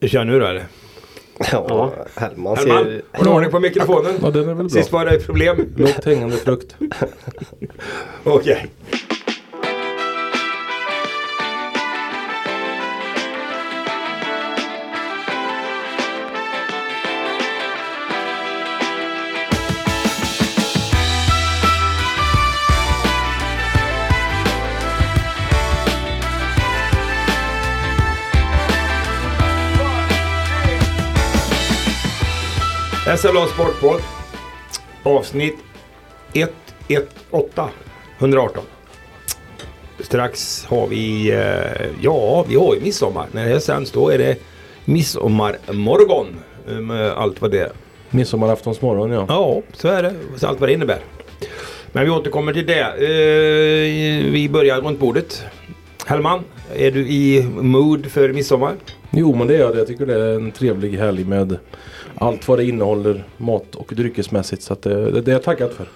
Hur känner du då eller? Ja, Hellman Herman, ser... har du ordning på mikrofonen? Ja, den är väl bra. Sist var det problem. Lågt hängande frukt. Okej. SLA Sportpodd. Avsnitt 118. 118. Strax har vi, eh, ja vi har ju midsommar. När det här sänds då är det midsommarmorgon. eh, Med allt vad det är. Midsommaraftonsmorgon ja. Ja, så är det. Så Allt vad det innebär. Men vi återkommer till det. Eh, vi börjar runt bordet. Hellman, är du i mood för midsommar? Jo men det är jag. Jag tycker det är en trevlig helg med allt vad det innehåller mat och dryckesmässigt. Så att det, det, det är jag taggad för.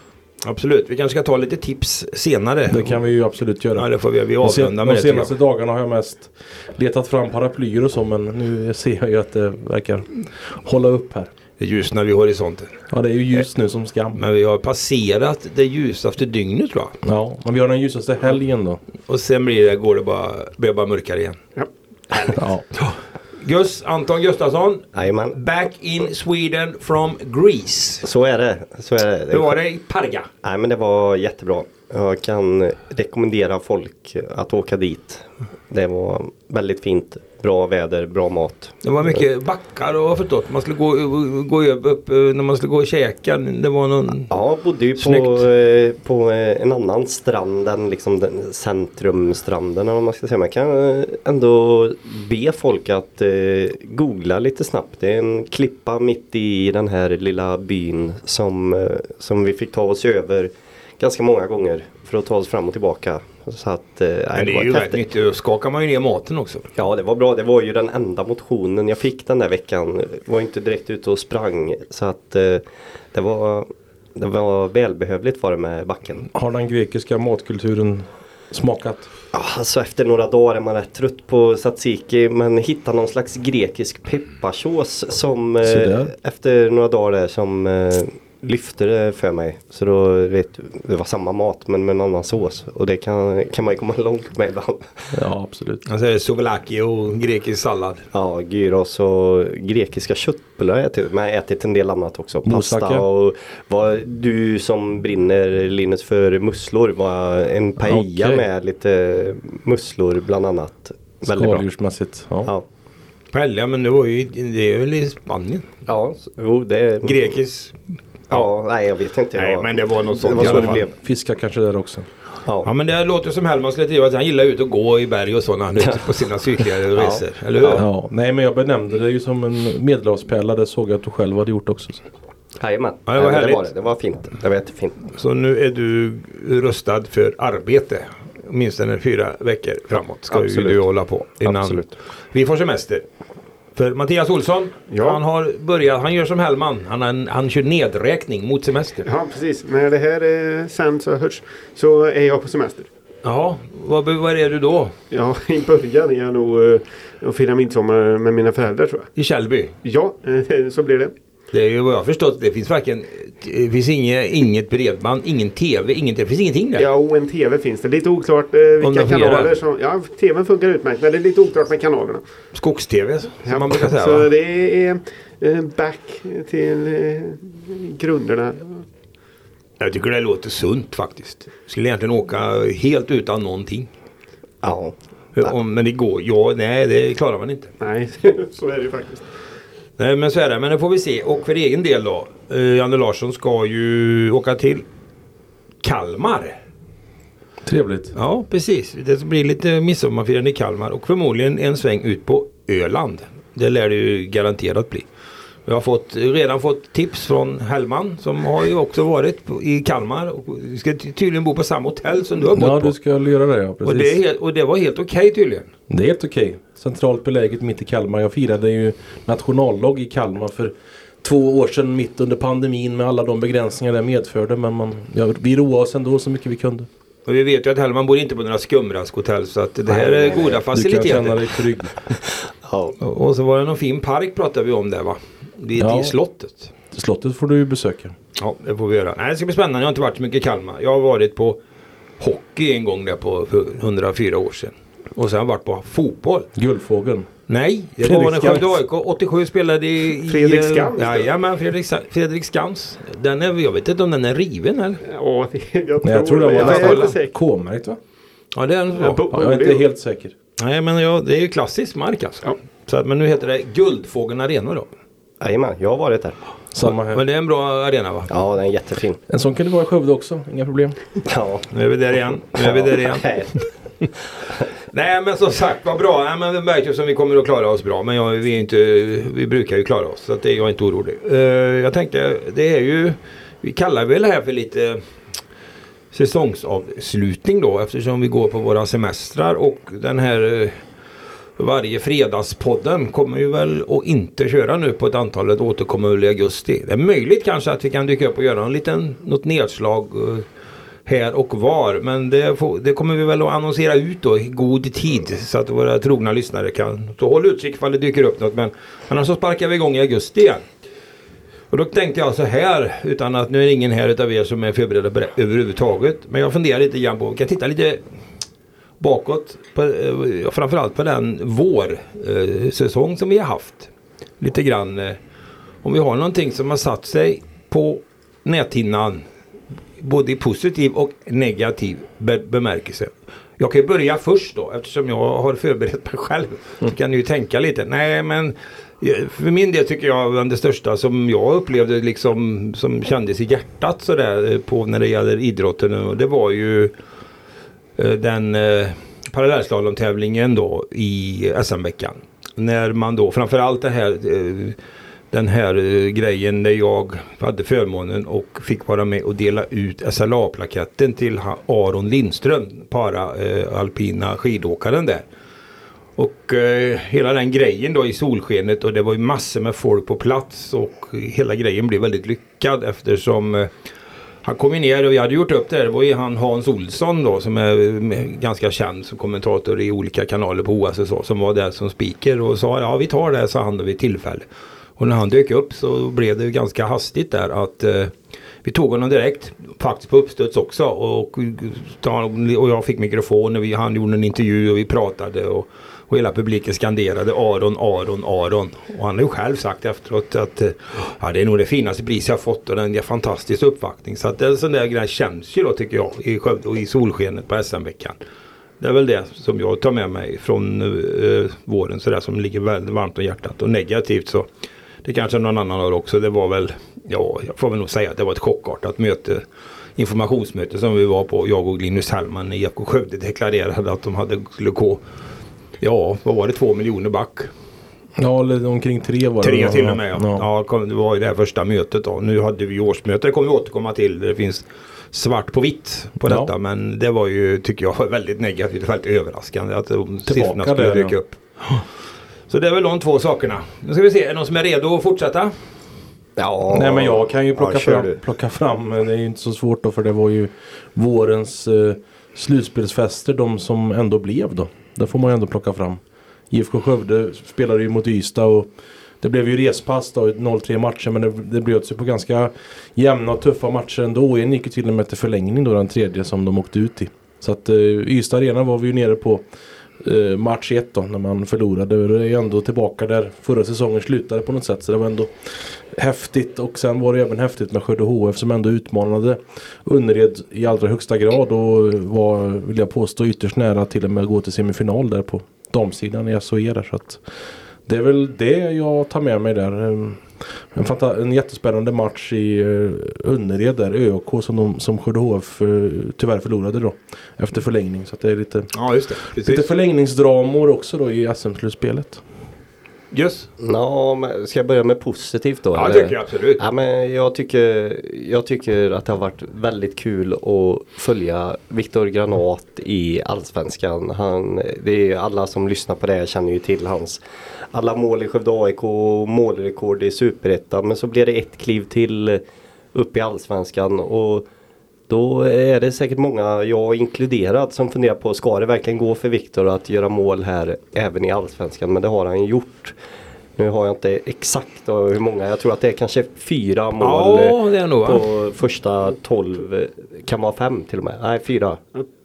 Absolut. Vi kanske ska ta lite tips senare. Det kan vi ju absolut göra. Ja, det får vi. Vi De sen- avrundar med De senaste dagarna har jag mest letat fram paraplyer och så men nu ser jag ju att det verkar hålla upp här. Det ljusnar vid horisonten. Ja det är ju ljust nu som skam. Men vi har passerat det ljusaste dygnet tror jag. Ja, men vi har den ljusaste helgen då. Och sen blir det, går det bara, blir det bara mörkare igen. Ja. Gus, Anton Gustafsson. Jajamän. Back in Sweden from Greece. Så är det. Så är det. Hur var det i Parga? Nej men det var jättebra. Jag kan rekommendera folk att åka dit. Det var väldigt fint. Bra väder, bra mat. Det var mycket backar och förstått. Man skulle gå, gå upp när man skulle gå och käka. Det var någon... Ja, bodde ju på, eh, på eh, en annan strand än liksom den centrumstranden eller man ska säga. Man kan eh, ändå be folk att googla lite snabbt. Det är en klippa mitt i den här lilla byn som, som vi fick ta oss över ganska många gånger för att ta oss fram och tillbaka. Så att, eh, Men det var är ju rätt nyttigt. Då skakar man ju ner maten också. Ja det var bra. Det var ju den enda motionen jag fick den där veckan. Var inte direkt ute och sprang. Så att eh, det var det var välbehövligt var det med backen. Har den grekiska matkulturen smakat? Ja, Alltså efter några dagar är man rätt trött på tzatziki men hitta någon slags grekisk pepparsås som eh, efter några dagar där som eh, lyfte det för mig. Så då vet du, det var samma mat men med en annan sås och det kan, kan man ju komma långt med ibland. Ja absolut. Alltså souvlaki och grekisk sallad. Ja, gyros och grekiska köttbullar har jag ätit. Men jag har ätit en del annat också. Moussaka. Pasta och vad du som brinner Linus för musslor var en paella Okej. med lite musslor bland annat. Väldigt bra. Skaldjursmässigt. Ja. Ja, Paella, men det var ju, det är väl i Spanien? ja jo, det Grekisk? Ja, nej jag vet inte. Nej, Jag- men det var något sånt Det var så det blev. Fiskar kanske där också. Ja Ja. men det låter som Hellman skulle trivas. Han gillar ut och gå i berg och sådana. Han är ute på sina cykliga resor. Eller hur? Ja. Nej men jag benämnde det ju som en medelhavspärla. Det såg jag att du själv hade gjort också. Jajamän. Ja, det var härligt. det var det. Det var fint. Det var jättefint. Så nu är du rustad för arbete. Åtminstone fyra veckor framåt ska Absolut. du hålla på. Innan Absolut. vi får semester. För Mattias Olsson, Ja. han har börjat, han gör som Hellman. Han, han, han kör nedräkning mot semester. Ja, precis. När det här är sänds och hörs så är jag på semester. Jaha, vad, vad är du då? Ja, i början är jag nog eh, att fira midsommar med mina föräldrar tror jag. I Källby? Ja, så blir det. Det är ju vad jag förstått. Det finns varken, det finns inget, inget bredband, ingen tv, inget, det finns ingenting där. Ja, och en TV finns det. Lite oklart eh, vilka kanaler som... Ja, TVn funkar utmärkt men det är lite oklart med kanalerna. Skogs-tv som man brukar säga så va? det är eh, back till eh, grunderna. Jag tycker det låter sunt faktiskt. Skulle egentligen åka helt utan någonting. Ja. Om, men det går, ja, nej det klarar man inte. Nej, så är det ju faktiskt. Nej men så är det, men det får vi se. Och för egen del då. Eh, Janne Larsson ska ju åka till Kalmar. Trevligt. Ja precis. Det blir lite midsommarfirande i Kalmar och förmodligen en sväng ut på Öland. Det lär det ju garanterat bli. Jag har fått, redan fått tips från Hellman som har ju också varit i Kalmar och ska ty- tydligen bo på samma hotell som du har bott Ja på. du ska göra det ja. Precis. Och det, är helt, och det var helt okej tydligen. Det är helt okej. Centralt beläget mitt i Kalmar. Jag firade ju nationaldag i Kalmar för två år sedan mitt under pandemin med alla de begränsningar det medförde. Men man, ja, vi roade oss ändå så mycket vi kunde. Och vi vet ju att Hellman bor inte på några skumraskhotell så att det här är goda Du kan känna faciliteter. dig trygg. Ja. Och och så var det någon fin park pratade vi om där va? Vid Ja. i slottet. Slottet får du ju besöka. Ja, det får vi göra. Nej, det ska bli spännande. Jag har inte varit så mycket i Kalmar. Jag har varit på hockey en gång där på för 104 år sedan. Och sen har jag varit på fotboll. Guldfågeln. Nej, det var när. Skövde AIK 87 spelade i... Fredrik Skans? Jajamän, Fredrik, Fredrik Skans. Den är, jag vet inte om den är riven eller? Ja, det, jag tror, Nej, jag tror det men var jag är nästan inte säker. K-märkt va? Ja, det är den. Ja, Ja. Ja, jag är inte helt säker. Nej, men ja, det är ju klassisk mark alltså. Ja. Så men nu heter det Guldfågeln Arena då. Jajamän, jag har varit där. Samma här. Men det är en bra arena va? Ja, den är jättefin. En sån kan det vara i Skövde också, inga problem. Ja. Nu är vi där igen. Nu är vi där igen. Nej. Men som sagt vad bra. Nej, men vi märker ju som vi kommer att klara oss bra. Men jag, vi, är inte, vi brukar ju klara oss. Så att det är jag inte orolig. Eh, jag tänkte det är ju. Vi kallar väl det här för lite säsongsavslutning då. Eftersom vi går på våra semestrar. Och den här eh, varje fredagspodden kommer ju väl att inte köra nu på ett antal ett återkommer i augusti. Det är möjligt kanske att vi kan dyka upp och göra en liten, något nedslag eh, här och var. Men det, får, det kommer vi väl att annonsera ut då i god tid så att våra trogna lyssnare kan så håll utkik ifall det dyker upp något. Men annars så sparkar vi igång i augusti igen. Och då tänkte jag så här, utan att nu är det ingen här utav er som är förberedda på det överhuvudtaget. Men jag funderar lite grann på, vi kan titta lite bakåt. På, eh, framförallt på den vårsäsong som vi har haft. Lite grann. Eh, om vi har någonting som har satt sig på näthinnan. Både i positiv och negativ be bemärkelse. Jag kan ju börja först då eftersom jag har förberett mig själv. Så kan ni ju tänka lite. Nej men eh, för min del tycker jag att det största som jag upplevde liksom som kändes i hjärtat sådär på när det gäller idrotten. Det var ju Eh, den eh, parallellslalomtävlingen då i SM-veckan. När man då framförallt det här eh, den här eh, grejen där jag hade förmånen och fick vara med och dela ut SLA-plaketten till Aron Lindström, para eh, alpina skidåkaren där. Och eh, hela den grejen då i solskenet och det var ju massor med folk på plats och hela grejen blev väldigt lyckad eftersom eh, han kom ju ner och vi hade gjort upp det här. Det var ju han Hans Olsson då som är eh, ganska känd som kommentator i olika kanaler på OS och så. Som var där som speaker och sa ja vi tar det sa han då vid tillfälle. Och när han dök upp så blev det ju ganska hastigt där att eh, vi tog honom direkt. Faktiskt på uppstuds också. Och, eh, och jag fick mikrofon och vi, han gjorde en intervju och vi pratade. Och, och hela publiken skanderade Aron, Aron, Aron. Och han har ju själv sagt efteråt att ja, det är nog det finaste pris jag fått och den är fantastisk uppvaktning. Så att en sån där grej känns ju då tycker jag i Skövde och i solskenet på SM-veckan. Det är väl det som jag tar med mig från eh, våren sådär som ligger väldigt varmt om hjärtat. Och negativt så det kanske någon annan har också. Det var väl, ja jag får väl nog säga att det var ett chockartat möte. Informationsmöte som vi var på. Jag och Linus Hellman i IFK Skövde deklarerade att de hade, skulle gå, ja vad var det, två miljoner back. Ja, eller omkring tre var det. Tre till och med ja. ja. ja. det var ju det här första mötet då. Nu hade vi årsmöte, det kommer vi återkomma till. Det finns svart på vitt på Ja. detta. Men det var ju, tycker jag, väldigt negativt. Väldigt överraskande att de siffrorna skulle där, dyka ja. upp. Så det är väl de två sakerna. Nu ska vi se, är det någon som är redo att fortsätta? Ja. Nej men jag kan ju plocka, Ja, fram, du. plocka fram. Det är ju inte så svårt då för det var ju vårens eh, slutspelsfester de som ändå blev då. Det får man ju ändå plocka fram. IFK Skövde spelade ju mot Ystad och det blev ju respass då, 0-3 matcher men det, det bröt sig på ganska jämna och tuffa matcher ändå. En gick ju till och med till förlängning då den tredje som de åkte ut i. Så att eh, Ystad Arena var vi ju nere på eh, match 1 då när man förlorade. Det är ju ändå tillbaka där förra säsongen slutade på något sätt så det var ändå häftigt och sen var det även häftigt med Skövde HF som ändå utmanade Önnered i allra högsta grad och var, vill jag påstå, ytterst nära till och med att gå till semifinal där på damsidan i SHE där så att det är väl det jag tar med mig där. En, en, fanta- en jättespännande match i Önnered där, ÖK som, de, som Skövde HF eh, tyvärr förlorade då efter förlängning så det är lite, Ja, just det. lite förlängningsdramor också då i SM-slutspelet. Just. Ja, men ska jag börja med positivt då? Ja, det tycker jag absolut. Ja, men jag, tycker, jag tycker att det har varit väldigt kul att följa Viktor Granat i Allsvenskan. Han, det är alla som lyssnar på det känner ju till hans alla mål i Skövde AIK och målrekord i Superettan. Men så blev det ett kliv till upp i Allsvenskan och Då är det säkert många, jag inkluderad, som funderar på ska det verkligen gå för Viktor att göra mål här även i Allsvenskan? Men det har han gjort. Nu har jag inte exakt hur många, jag tror att det är kanske fyra mål Ja, det är nog, va? på första 12, kan vara fem till och med. Nej, fyra.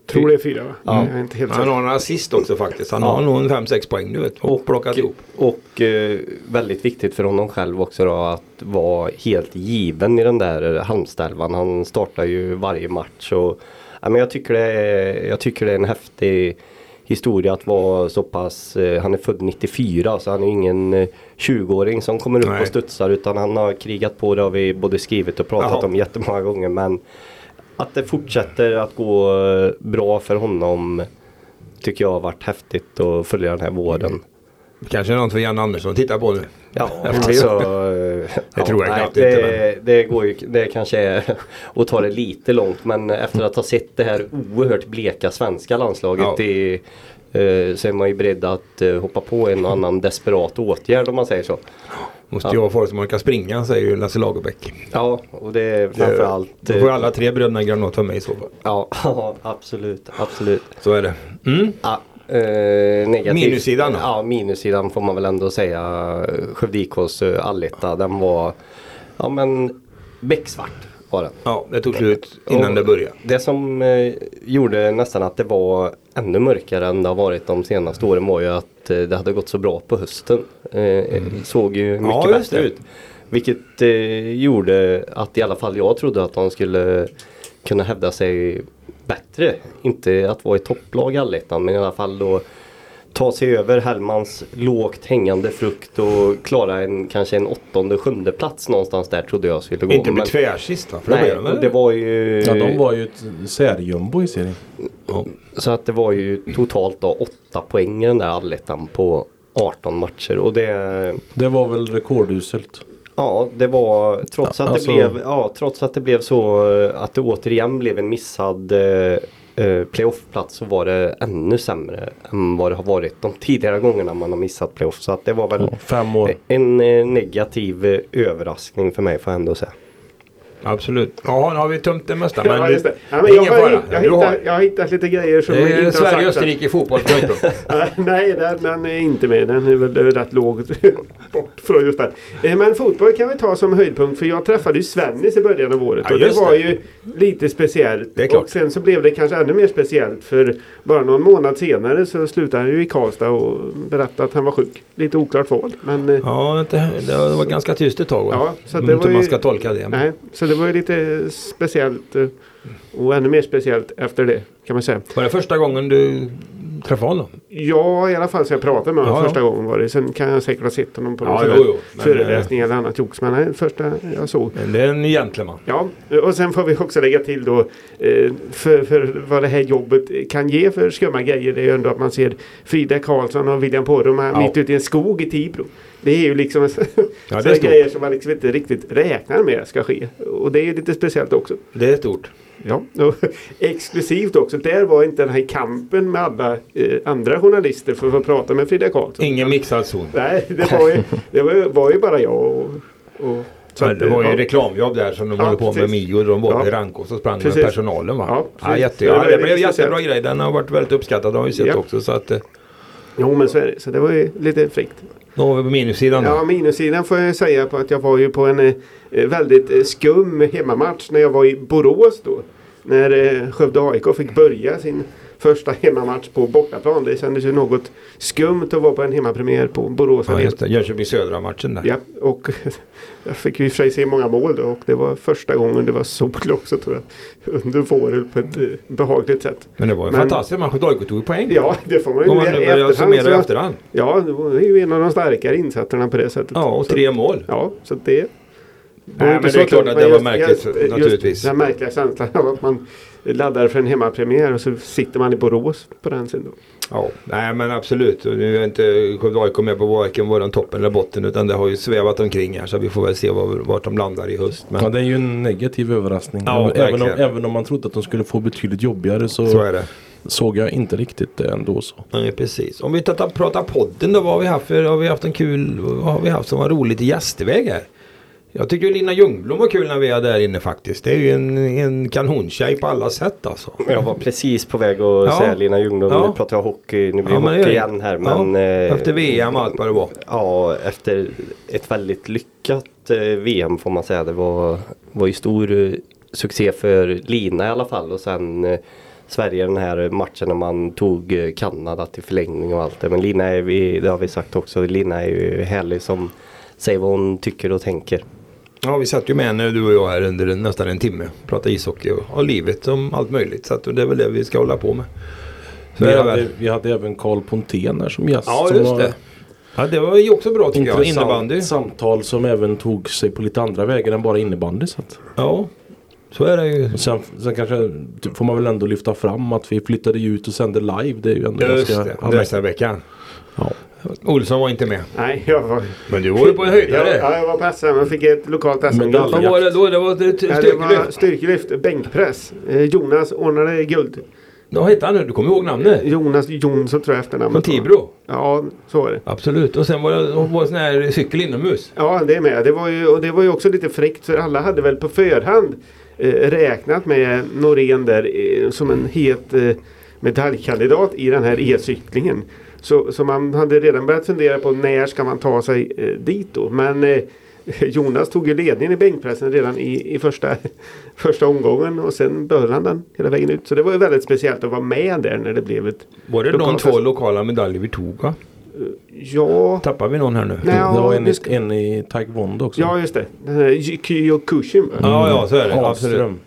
Tror det är fyra va? Ja. Jag är inte helt Han har en assist också faktiskt. Han Ja. har nog en 5-6 poäng du vet. Och plockat ihop. Och eh, väldigt viktigt för honom själv också då att vara helt given i den där Halmstadälvan. Han startar ju varje match. Och, ja, men jag, tycker det är, jag tycker det är en häftig historia att vara så pass, eh, han är född 94 så han är ingen eh, 20-åring som kommer upp Nej. och studsar utan han har krigat på det har vi både skrivit och pratat Jaha. om jättemånga gånger men att det fortsätter att gå eh, bra för honom tycker jag har varit häftigt att följa den här våren. Kanske något för Jan Andersson att titta på nu. Ja, alltså, det. eh, Det tror jag nej, knappt det, inte, det går ju, det kanske är att ta det lite långt men efter att ha sett det här oerhört bleka svenska landslaget Ja. i, eh, så är man ju beredd att eh, hoppa på en och annan desperat åtgärd om man säger så. Måste Ja. ju ha folk som orkar springa säger ju Lasse Lagerbäck. Ja, och det är framförallt... Då eh, får alla tre bröderna granat för mig i så fall. Ja, absolut, absolut. Så är det. Mm. Ja, eh, negativt. Minussidan då? Ja, minussidan får man väl ändå säga. Skövde IKs eh, alletta, den var ja men becksvart var den. Ja, det tog slut innan Och det började. Det som eh, gjorde nästan att det var ännu mörkare än det har varit de senaste åren var ju att eh, det hade gått så bra på hösten. Eh, Såg ju mycket Mm. Ja, bättre ut. Vilket eh, gjorde att i alla fall jag trodde att de skulle kunna hävda sig bättre. Inte att vara i topplag i allettan men i alla fall då ta sig över Hellmans lågt hängande frukt och klara en kanske en åttonde, sjunde plats någonstans där trodde jag skulle gå. Inte bli tvärsist va? För Nej, det var ju... Ja, de var ju ett särjumbo i serien. Ja. Så att det var ju totalt då 8 poäng i den där allettan på 18 matcher och det Det var väl rekorduselt. Ja det var trots Ja, att alltså- det blev Ja trots att det blev så eh, att det återigen blev en missad eh, eh, playoffplats så var det ännu sämre än vad det har varit de tidigare gångerna man har missat playoff. Så att det var väl Ja, en eh, negativ eh, överraskning för mig får jag ändå säga. Absolut. Ja, nu har vi tömt det mesta. Men Ja, det. Ja, men jag, ingen fara. jag, Du har jag har hittat lite grejer som Det jag är inte har sagt. Sverige-Österrike fotboll. Nej, Nej, den, den är inte med. Den är väl rätt lågt bort från just den. Eh, Men fotboll kan vi ta som höjdpunkt för jag träffade ju Svennis i början av året Ja, och det var det. ju lite speciellt. Det är klart. Och sen så blev det kanske ännu mer speciellt för bara någon månad senare så slutade han ju i Karlstad och berättade att han var sjuk. Lite oklart val. Men eh, Ja, det var ganska tyst ett tag. Va? Ja, så Jag det var hur man ju- ska tolka det. Nej, så det var ju lite speciellt eh, och ännu mer speciellt efter det kan man säga. Var det första gången du träffade honom? Ja, i alla fall så jag pratade med honom Ja, ja. första gången var det. Sen kan jag säkert ha sett honom på någon Ja, jo, jo. Föreläsning eller annat jox. Men nej, första jag såg. Men det är en gentleman. Ja, och sen får vi också lägga till då eh, för, för vad det här jobbet kan ge för skumma grejer. Det är ju ändå att man ser Frida Karlsson och William Poromaa Ja. mitt ute i en skog i Tibro. Det är ju liksom Ja, sådana grejer som man liksom inte riktigt räknar med ska ske. Och det är ju lite speciellt också. Det är stort. Ja, exklusivt också. Där var inte den här kampen med alla eh, andra journalister för att få prata med Frida Karlsson. Ingen mixad zon. Nej, det var ju, det var, ju- var ju bara jag och... och så att, det var ju ja. reklamjobb där som de Ja, håller på med precis. Mio. De var Ja. i Rankås och sprang Precis. med personalen va? Ja, ja, jätte, Det var ja, det väldigt blev jättebra grej. Den har varit väldigt uppskattad. Det har vi sett Ja. också. Så att, eh, Jo men så är det. Så det var ju lite fräckt. då har vi på minussidan då. Ja, minussidan får jag säga på att jag var ju på en eh, väldigt eh, skum hemmamatch när jag var i Borås då. När eh, Skövde AIK fick börja sin första hemmamatch på bortaplan. Det kändes ju något skumt att vara på en hemmapremiär på Borås Ja, just det. Jönköping Södra-matchen där. Ja, och jag fick ju i och för sig se många mål då och det var första gången det var sol också tror jag. Under våren på ett eh, behagligt sätt. Men det var ju Men- fantastiskt match. AIK tog ju poäng. Ja, det får man ju Om man nu börjar summera i efterhand. Ja, det var ju en av de starkare insatserna på det sättet. Ja, och tre mål. Ja, så det... Nej, men det är klart att det var märkligt, naturligtvis. Den märkliga känslan av att man laddar för en hemmapremiär och så sitter man i Borås på den sidan. Ja, nej men absolut. Och nu är inte Skövde AIK med på varken våran toppen eller botten utan det har ju svävat omkring här så vi får väl se var, vart de landar i höst. Men Ja, det är ju en negativ överraskning. Ja, även, om, även om man trodde att de skulle få betydligt jobbigare så, så är det. såg jag inte riktigt det ändå så. Nej, precis. Om vi tar, pratar podden då, vad har vi haft för, har vi haft en kul, vad har vi haft som var roligt i gästväg här? Jag tycker Lina Ljungblom var kul när vi är där inne faktiskt. Det är ju en, en kanontjej på alla sätt alltså. Jag var precis på väg att Ja. säga Lina Ljungblom. Ja. Nu pratar jag hockey. Nu blir Ja, hockey igen här. Ja, Men, eh, Efter VM och allt vad det var. Ja, efter ett väldigt lyckat eh, VM får man säga. Det var, var ju stor eh, succé för Lina i alla fall och sen Sverige den här matchen när man tog Kanada till förlängning och allt det. Men Lina är, det har vi sagt också, Lina är ju härlig som säger vad hon tycker och tänker. Ja, vi satt ju med henne du och jag här under nästan en timme. Pratade ishockey och, och livet om allt möjligt. Så att det är väl det vi ska hålla på med. Så Vi hade, väl. vi hade även Carl Pontén här som gäst. Ja, som just var det. Ja, det var ju också bra tycker jag. Innebandy. samtal som även tog sig på lite andra vägar än bara innebandy. Så att. Ja, så är det ju. Sen, sen kanske får man väl ändå lyfta fram att vi flyttade ut och sände live. Det är ju ändå Just ganska... det, nästa veckan. ja. Olsson var inte med. Nej, jag var... Men du var ju på en Ja, höjdare. ja, jag var på SM. Jag fick ett lokalt SM-guld. Medalj. Vad var det då? Det var Ja, det var styrkelyft. styrkelyft, bänkpress. Eh, Jonas ordnade guld. Vad hette han nu? Du kommer ihåg namnet? Jonas Jonsson tror jag Från efternamnet var. Tibro? Ja, så var det. Absolut. Och sen var det var det sån här cykel inomhus. Ja, det är med. Det var ju, och det var ju också lite fräckt för alla hade väl på förhand eh, räknat med Norén där eh, som en het eh, medaljkandidat i den här e-cyklingen. Så, så man hade redan börjat fundera på när ska man ta sig eh, dit då. Men eh, Jonas tog ju ledningen i bänkpressen redan i, i första, första omgången och sen behöll han den hela vägen ut. Så det var ju väldigt speciellt att vara med där när det blev ett... Var det de två lokala medaljer vi tog va? Ja, Tappar vi någon här nu? Nej. det var en, ska- en i taekwondo också. ja just det. Den här Kyokushin va? Ja, ja så är det. Absolut. Ahlström.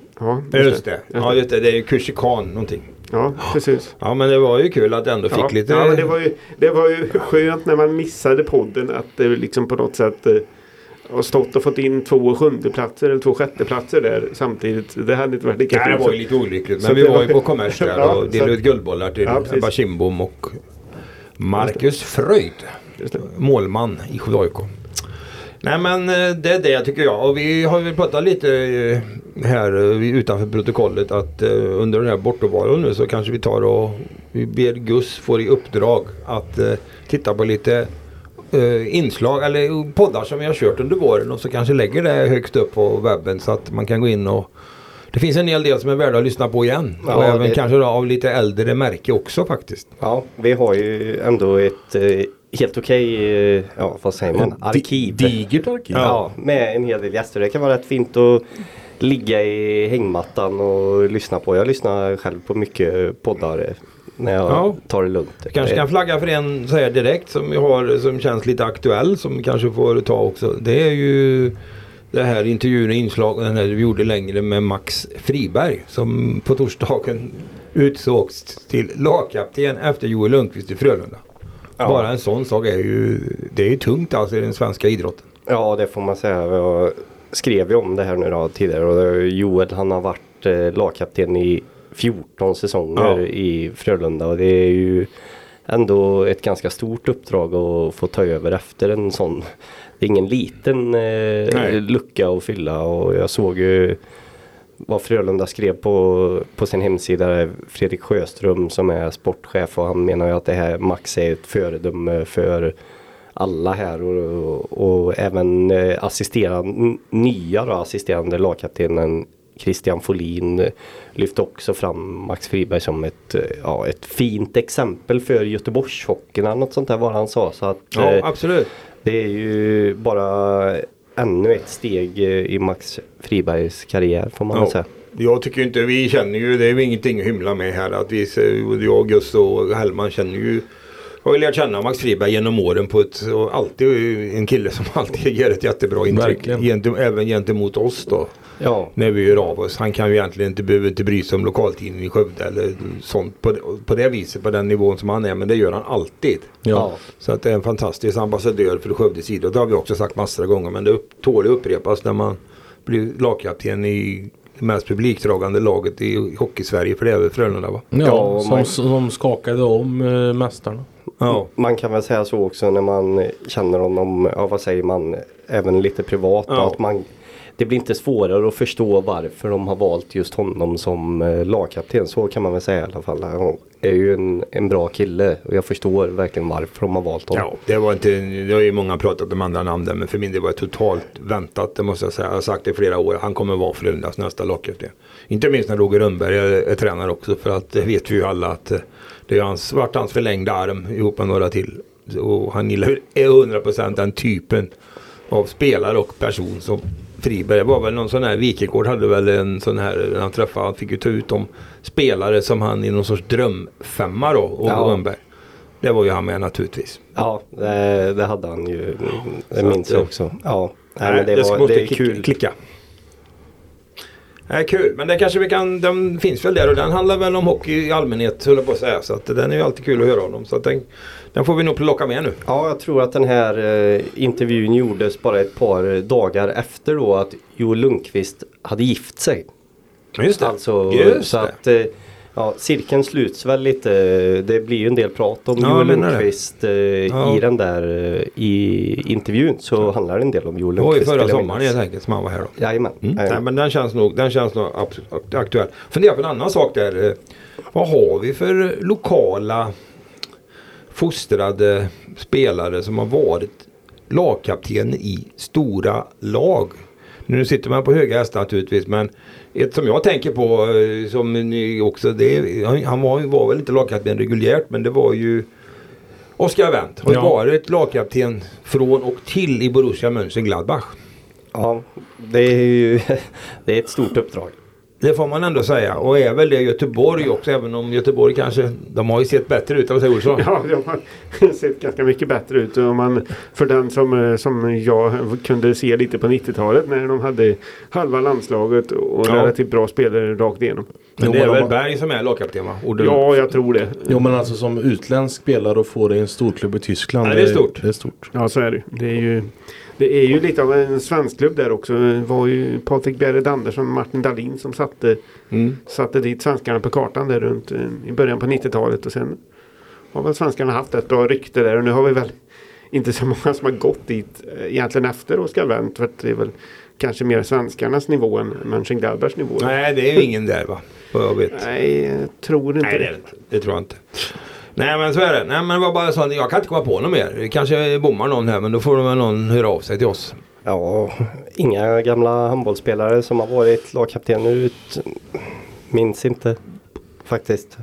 Ja, Just det. Ja, just det. Det är ju Kushikan någonting. Ja, precis. Ja, men det var ju kul att ändå fick Ja, lite... ja men det, var ju, det var ju skönt när man missade podden att det liksom på något sätt eh, har stått och fått in två sjundeplatser eller två sjätteplatser där samtidigt. Det hade inte varit lika Nej, det kul. var ju lite olyckligt. Men vi var ju på kommers där Ja, och delade ut guldbollar till Ja. Ebba Kindbom och Marcus Fröjd. Målman i AIK. Nej men eh, det är det tycker jag. Och vi har väl pratat lite eh, här eh, utanför protokollet att eh, under den här bortovaron nu så kanske vi tar och vi ber Gus få i uppdrag att eh, titta på lite eh, inslag eller poddar som vi har kört under våren och så kanske lägger det högst upp på webben så att man kan gå in och det finns en hel del som är värda att lyssna på igen. Ja, och även det- kanske då av lite äldre märke också faktiskt. Ja, vi har ju ändå ett eh, helt okej, eh, ja vad säger man, arkiv. Di- Digert arkiv. Ja, med en hel del gäster. Det kan vara rätt fint att ligga i hängmattan och lyssna på. Jag lyssnar själv på mycket poddar när jag Ja. tar det lugnt. Jag kanske kan flagga för en så här direkt som vi har som känns lite aktuell som vi kanske får ta också. Det är ju det här intervjun och inslagen vi gjorde längre med Max Friberg som på torsdagen utsågs till lagkapten efter Joel Lundqvist i Frölunda. Ja. Bara en sån sak är ju, det är ju tungt alltså i den svenska idrotten. Ja, det får man säga. Skrev ju om det här nu då tidigare och är Joel han har varit eh, lagkapten i 14 säsonger Ja. i Frölunda och det är ju ändå ett ganska stort uppdrag att få ta över efter en sån. Det är ingen liten eh, lucka att fylla och jag såg ju vad Frölunda skrev på, på sin hemsida. Fredrik Sjöström som är sportchef och han menar ju att det här Max är ett föredöme för alla här och, och, och även eh, assisterande, nya då, assisterande lagkaptenen Christian Folin lyfte också fram Max Friberg som ett, eh, ja, ett fint exempel för Göteborgshockeyn eller något sånt där var han sa. Så att, Ja eh, absolut. det är ju bara ännu ett steg eh, i Max Fribergs karriär får man Ja. säga. Jag tycker inte, vi känner ju, det är ju ingenting att hymla med här. Att vi, jag, Gus och Hellman känner ju har ju lärt känna Max Friberg genom åren på ett, och alltid en kille som alltid ger ett jättebra intryck. Gentem, även gentemot oss då. Ja, När vi gör av oss. Han kan ju egentligen inte, behöver inte bry sig om lokaltidningen i Skövde eller sånt på det, på det viset, på den nivån som han är. Men det gör han alltid. ja. Så att det är en fantastisk ambassadör för Skövdes idrott. Det har vi också sagt massor av gånger. Men det upp, tål att upprepas när man blir lagkapten i det mest publikdragande laget i Hockeysverige. För det är väl Frölunda va? Ja, Ja, som, man- som skakade om äh, mästarna. Ja. Man kan väl säga så också när man känner honom, ja vad säger man, även lite privat. Ja. Att man, det blir inte svårare att förstå varför de har valt just honom som eh, lagkapten. Så kan man väl säga i alla fall. Han är ju en, en bra kille och jag förstår verkligen varför de har valt honom. Ja, det var inte, det har ju många pratat om andra namn där men för min del var det totalt väntat. Det måste jag säga. Jag har sagt det i flera år. Han kommer vara Frölundas nästa lagkapten. Inte minst när Roger Rönnberg är, är tränare också för att det vet vi ju alla att eh, det har hans, varit hans förlängda arm ihop med några till. Och han gillar ju 100% den typen av spelare och person som Friberg. Det var väl någon sån här, Wikegård hade väl en sån här, han träffade, han fick ju ta ut de spelare som han i någon sorts drömfemma då, och Ja. Rönnberg. Det var ju han med naturligtvis. Ja, det, det hade han ju. Det minns jag eh, också. Ja, nej, men det, det var, det är kul. klicka. Nej, kul, men det kanske vi kan, den finns väl där och den handlar väl om hockey i allmänhet höll jag på att säga. Så att den är ju alltid kul att höra om. Så att den, den får vi nog plocka med nu. Ja, jag tror att den här eh, intervjun gjordes bara ett par dagar efter då att Joel Lundqvist hade gift sig. Just Alltså, Just så det. att eh, ja, cirkeln sluts väl lite. Det blir ju en del prat om Ja, Joel det. Lundqvist eh, Ja. i den där eh, i intervjun så handlar det en del om Joel Det Lundqvist. förra vill jag sommaren helt enkelt som han var här då. Jajamän. Mm. jajamän. Nej, men den känns nog, den känns nog aktuell. Fundera på en annan sak där. Eh, Vad har vi för lokala fostrade spelare som har varit lagkapten i stora lag? Nu sitter man på höga hästar naturligtvis men ett som jag tänker på eh, som ni också, det han- var, var väl inte lagkapten reguljärt men det var ju Oskar Wendt har ju Ja. varit lagkapten från och till i Borussia Mönchengladbach. Ja, det är ju det är ett stort uppdrag. Det får man ändå säga och är väl det Göteborg också även om Göteborg kanske de har ju sett bättre ut, vad säger Olsson? Ja, de har sett ganska mycket bättre ut. Och man, för den som, eh, som jag kunde se lite på 90-talet när de hade halva landslaget och Ja. relativt bra spelare rakt igenom. Men Jo, det är men väl Berg som är lagkapten va? Orden- Ja, jag tror det. Jo men alltså som utländsk spelare och få det i en storklubb i Tyskland. Ja, det är stort. Det är stort. Ja, så är det. Det är ju, det är ju lite av en svensk klubb där också. Det var ju Patrik Bjerred Andersson och Martin Dahlin som satte, Mm. satte dit svenskarna på kartan där runt eh, i början på 90-talet. Och sen har väl svenskarna haft ett bra rykte där. Och nu har vi väl inte så många som har gått dit eh, egentligen efter Oskar Wendt. För att det är väl kanske mer svenskarnas nivå än Mönchengladbachs nivå. Nej det är ju ingen där va? Vad jag vet. Nej, jag tror inte Nej det är det inte. Det tror jag inte. Nej men så är det. Nej men det var bara så. Jag kan inte komma på något mer. Kanske bommar någon här men då får väl någon höra av sig till oss. Ja, inga gamla handbollsspelare som har varit lagkapten ut. Minns inte faktiskt.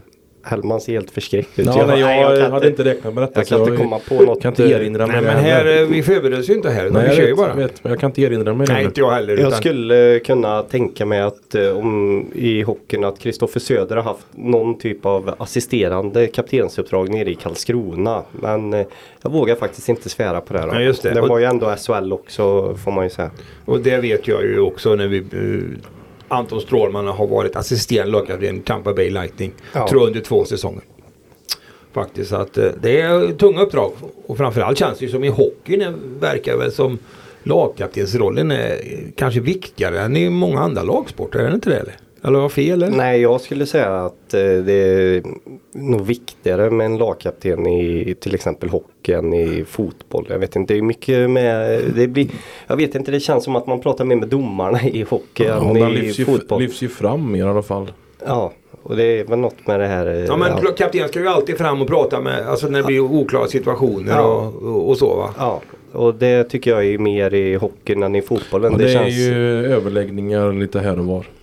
Hellman ser helt förskräckt ut. Ja, nej, jag, kan hade inte räknat med detta. jag så kan inte komma på något. kan inte eh, erinra mig Nej det men här, eh, vi förbereder oss ju inte här. Nej, vi jag kör ju bara. jag vet, men jag kan inte erinra mig det. Nej inte jag heller. Jag Utan, skulle kunna tänka mig att eh, om i hockeyn att Kristoffer Söder har haft någon typ av assisterande kaptensuppdrag nere i Karlskrona. Men jag vågar faktiskt inte svära på det. Då. Nej, just det. var ju ändå SHL också får man ju säga. Och det vet jag ju också när vi Anton Strålman har varit assisterande lagkapten i Tampa Bay Lightning. Ja. Tror under två säsonger. Faktiskt att eh, det är tunga uppdrag. Och framförallt känns det ju som i hockeyn är- verkar väl som lagkaptensrollen är eh, kanske viktigare än i många andra lagsporter. Är det inte det eller? Eller jag fel eller? Nej, jag skulle säga att eh, det är nog viktigare med en lagkapten i till exempel hockey än i fotboll. Jag vet inte, det är mycket med, det blir, jag vet inte, det känns som att man pratar mer med domarna i hockey Ja, än i lyfts ju, fotboll. lyfts ju fram i alla fall. Ja, och det är väl något med det här. eh, Ja men kapten ska ju alltid fram och prata med, alltså när det blir oklara situationer Ja. och, och, och så va. Ja, och det tycker jag är mer i hockeyn än i fotbollen. Och det, det, är känns... ju överläggningar lite här och var.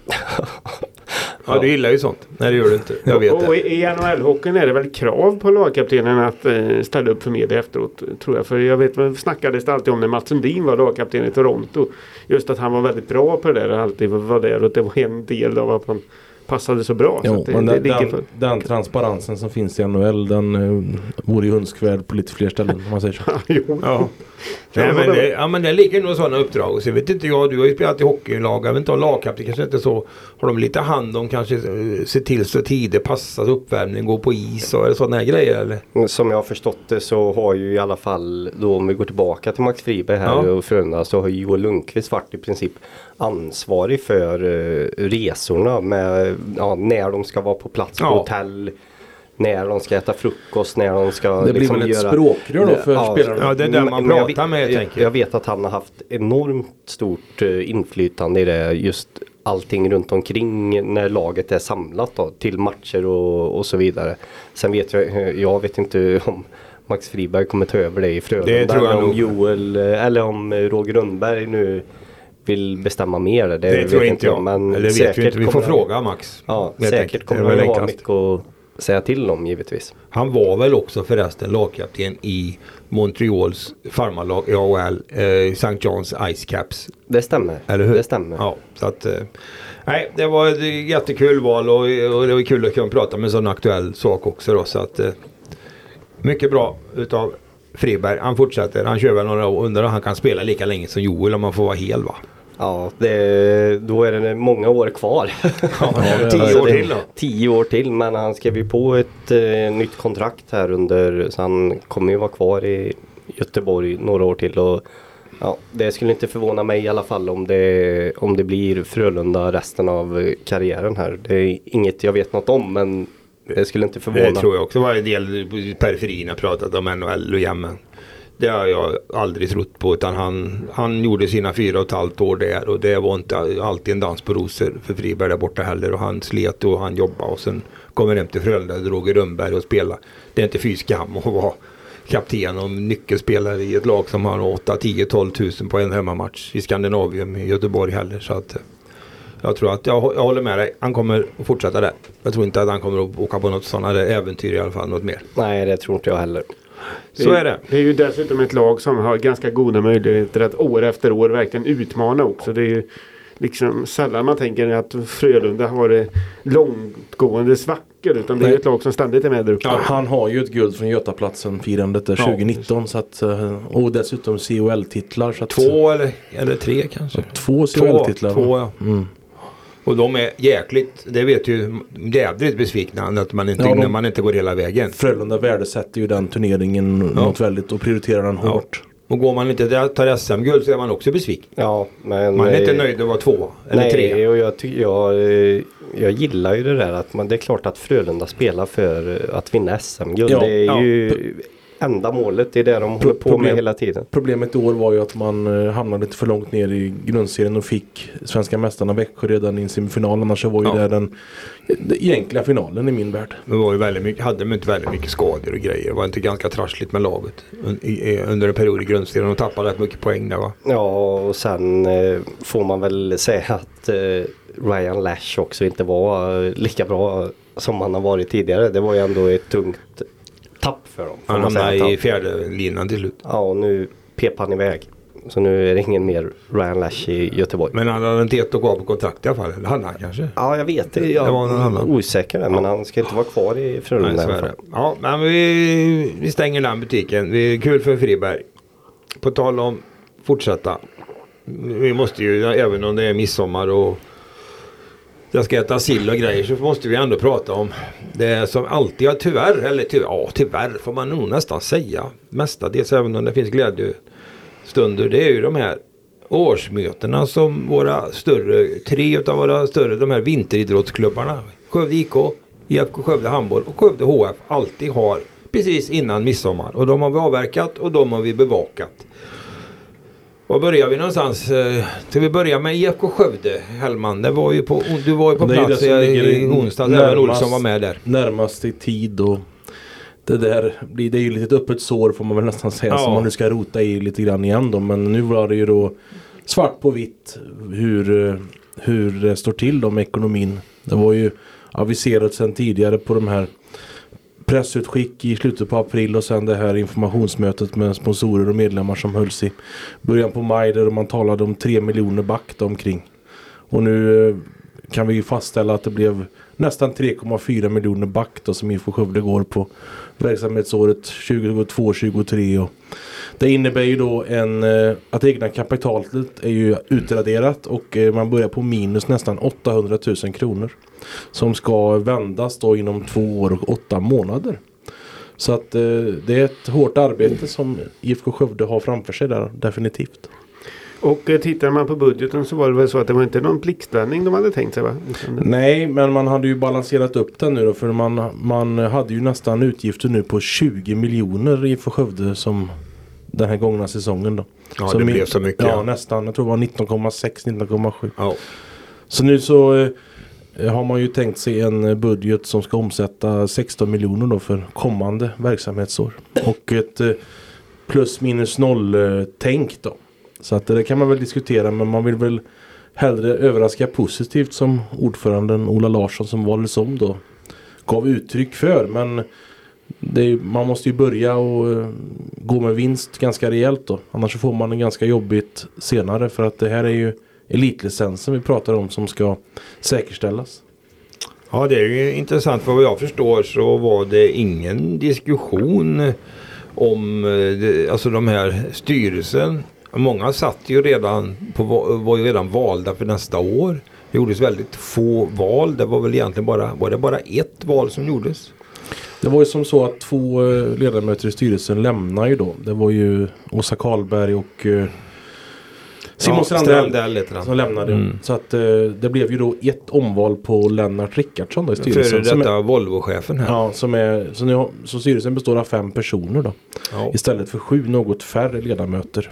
Ja du gillar ju sånt. Nej det gör du inte. Jag vet och det. i i NHL-hockeyn är det väl krav på lagkaptenen att eh, ställa upp för media efteråt. Tror jag. För jag vet, man snackades det alltid om när Mats Sundin var lagkapten i Toronto. Just att han var väldigt bra på det där alltid var där. Och det var en del av att han passade så bra. så Jo, att det, men det den, för. den transparensen som finns i NHL den uh, vore ju önskvärd på lite fler ställen om man säger så. jo. Ja. Nej, men det, ja men det ligger nog sådana uppdrag. Så vet inte jag, du har ju spelat i hockeylag. Jag vet inte om lagkapten kanske inte så. Har de lite hand om kanske eh, se till så tider, passa uppvärmning, gå på is och sådana här grejer eller? Som jag har förstått det så har ju i alla fall då om vi går tillbaka till Max Friberg här Ja. och Frölunda så har ju Joel Lundqvist varit i princip ansvarig för eh, resorna med ja, när de ska vara på plats på Ja. hotell. när de ska äta frukost, när de ska Det blir liksom väl ett göra... språkrör då för spelarna? Ja, det är den man jag pratar vet- med, jag, tänker jag. jag vet att han har haft enormt stort eh, inflytande i det. Just allting runt omkring när laget är samlat då, till matcher och, och så vidare. Sen vet jag, eh, jag vet inte om Max Friberg kommer ta över det i Frölunda. Det tror jag eller om nog. Joel, eh, eller om eh, Roger Rönnberg nu vill bestämma mer. Det, Det tror inte jag. Men Eller vet säkert vi inte. Vi får han- fråga Max. Ja, säkert enkelt. kommer han ha mycket att säga till om givetvis. Han var väl också förresten lagkapten i Montreals farmarlag i AHL, eh, St. John's Ice Caps. Det stämmer. Eller hur? Det stämmer. Ja, så att, eh, nej, det var ett jättekul val och, och det var kul att kunna prata med en sån aktuell sak också. Då, så att, eh, mycket bra utav Friberg. Han fortsätter. Han kör väl några år. Undrar om han kan spela lika länge som Joel om man får vara hel va? Ja, det, då är det många år kvar. det- Tio år till då. Tio år till men han skrev ju på ett eh, nytt kontrakt här under så han kommer ju vara kvar i Göteborg några år till. Och, ja, det skulle inte förvåna mig i alla fall om det, om det blir Frölunda resten av karriären här. Det är inget jag vet något om men det skulle inte förvåna. Det tror jag också. Det var en del periferin har pratat om NHL och jämmen. Det har jag aldrig trott på utan han, han gjorde sina fyra och ett halvt år där och det var inte alltid en dans på rosor för Friberg där borta heller och han slet och han jobbade och sen kommer hem till Frölunda och Roger Rönnberg och spelade. Det är inte fy skam att vara kapten och nyckelspelare i ett lag som har 8, 10, 12 tusen på en hemmamatch i Skandinavien i Göteborg heller. Så att, jag tror att jag, jag håller med dig. Han kommer att fortsätta där. Jag tror inte att han kommer att åka på något sådana äventyr i alla fall. Något mer. Nej det tror inte jag heller. Så är det. Det är ju dessutom ett lag som har ganska goda möjligheter att år efter år verkligen utmana också. Det är ju liksom sällan man tänker att Frölunda har det långtgående svackor. Utan det är Nej. ett lag som ständigt är med där uppe. Ja, han har ju ett guld från Götaplatsen firandet där Ja. 2019 så att, eh, och dessutom COL-titlar. Så att, Två eller, eller tre kanske. Två Två, COL-titlar. två ja. Mm. Och de är jäkligt, det vet ju, jädrigt besvikna att man inte, Ja, de- när man inte går hela vägen. Frölunda värdesätter ju den turneringen Ja. något väldigt och prioriterar den Ja. hårt. Och går man inte där tar SM-guld så är man också besviken. Ja, men, Man är inte eh, nöjd att vara två eller Nej, tre. och jag, ty- jag, eh, jag gillar ju det där att man, det är klart att Frölunda spelar för att vinna SM-guld. Ja, det är ja. ju enda målet. Det är det de håller på med problem- hela tiden. Problemet i år var ju att man eh, hamnade lite för långt ner i grundserien och fick svenska mästarna Växjö redan i en semifinal. Annars så var ju Ja. det den, den egentliga finalen i min värld. Det var ju väldigt mycket, hade de inte väldigt mycket skador och grejer. Det var inte ganska trassligt med laget under en period i grundserien. De tappade rätt mycket poäng där va. Ja, och sen eh, får man väl säga att eh, Ryan Lash också inte var lika bra som han har varit tidigare. Det var ju ändå ett tungt tapp för dem. Han hamnade i fjärde linan till slut. Ja, och nu pep han iväg. Så nu är det ingen mer Ryan Lash i Göteborg. Men han hade inte ett år kvar på kontrakt i alla fall. Eller hade han kanske? Ja, jag vet det. Jag Det var någon annan. osäker där, men han ska inte vara kvar i Frölunda i alla fall. Ja, men vi, vi stänger den butiken. Är kul för Friberg. På tal om fortsätta. Vi måste ju, även om det är midsommar och jag ska äta sill och grejer så måste vi ändå prata om det som alltid, ja, tyvärr, eller tyvärr, ja, tyvärr får man nog nästan säga. Mestadels även om det finns glädjestunder. Det är ju de här årsmötena som våra större, tre av våra större, de här vinteridrottsklubbarna. Skövde IK, IFK Skövde Handboll och Skövde HF alltid har precis innan midsommar. Och de har vi avverkat och de har vi bevakat. Var börjar vi någonstans? Eh, Ska vi börja med IFK Skövde, Hellman? Det var ju på, du var ju på Det plats det i, onsdags. Även Olsson var med där. Närmast i tid och det där blir det är ju lite ett öppet sår får man väl nästan säga Ja. som man nu ska rota i lite grann igen då. Men nu var det ju då svart på vitt hur, eh, hur det står till då med ekonomin. Det var ju aviserat sedan tidigare på de här pressutskick i slutet på april och sen det här informationsmötet med sponsorer och medlemmar som hölls i början på maj där man talade om 3 miljoner back omkring. Och nu eh, kan vi ju fastställa att det blev nästan 3,4 miljoner back då som IFK Skövde går på verksamhetsåret 2022-2023. Och det innebär ju då en, eh, att egna kapitalet är ju utraderat och eh, man börjar på minus nästan 800 000 kronor. Som ska vändas då inom två år och åtta månader. Så att eh, det är ett hårt arbete som IFK Skövde har framför sig där definitivt. Och eh, tittar man på budgeten så var det väl så att det var inte någon blixtvändning de hade tänkt sig va? Det- Nej, men man hade ju balanserat upp den nu då för man, man hade ju nästan utgifter nu på 20 miljoner i för Skövde som den här gångna säsongen då. Ja, Som det blev så mycket. Ja, Ja. nästan. Jag tror det var 19,6, 19,7. Ja. Så nu så eh, har man ju tänkt sig en budget som ska omsätta 16 miljoner då för kommande verksamhetsår. Och ett eh, plus minus noll eh, tänk då. Så att det kan man väl diskutera men man vill väl hellre överraska positivt som ordföranden Ola Larsson som valdes om då gav uttryck för. Men det är, man måste ju börja och eh, gå med vinst ganska rejält då. Annars så får man det ganska jobbigt senare för att det här är ju elitlicensen vi pratar om som ska säkerställas. Ja det är ju intressant. För vad jag förstår så var det ingen diskussion om eh, alltså de här styrelsen. Många satt ju redan på, va- var ju redan valda för nästa år. Det gjordes väldigt få val. Det var väl egentligen bara, var det bara ett val som gjordes? Det var ju som så att två eh, ledamöter i styrelsen lämnar ju då. Det var ju Åsa Karlberg och eh, Simon Ja, Strandell. Som lämnade. Mm. Så att eh, det blev ju då ett omval på Lennart Rickardsson då i Före styrelsen. Är, detta Volvo-chefen här. ja, som är, så, nu så styrelsen består av fem personer då. Ja. Istället för sju något färre ledamöter.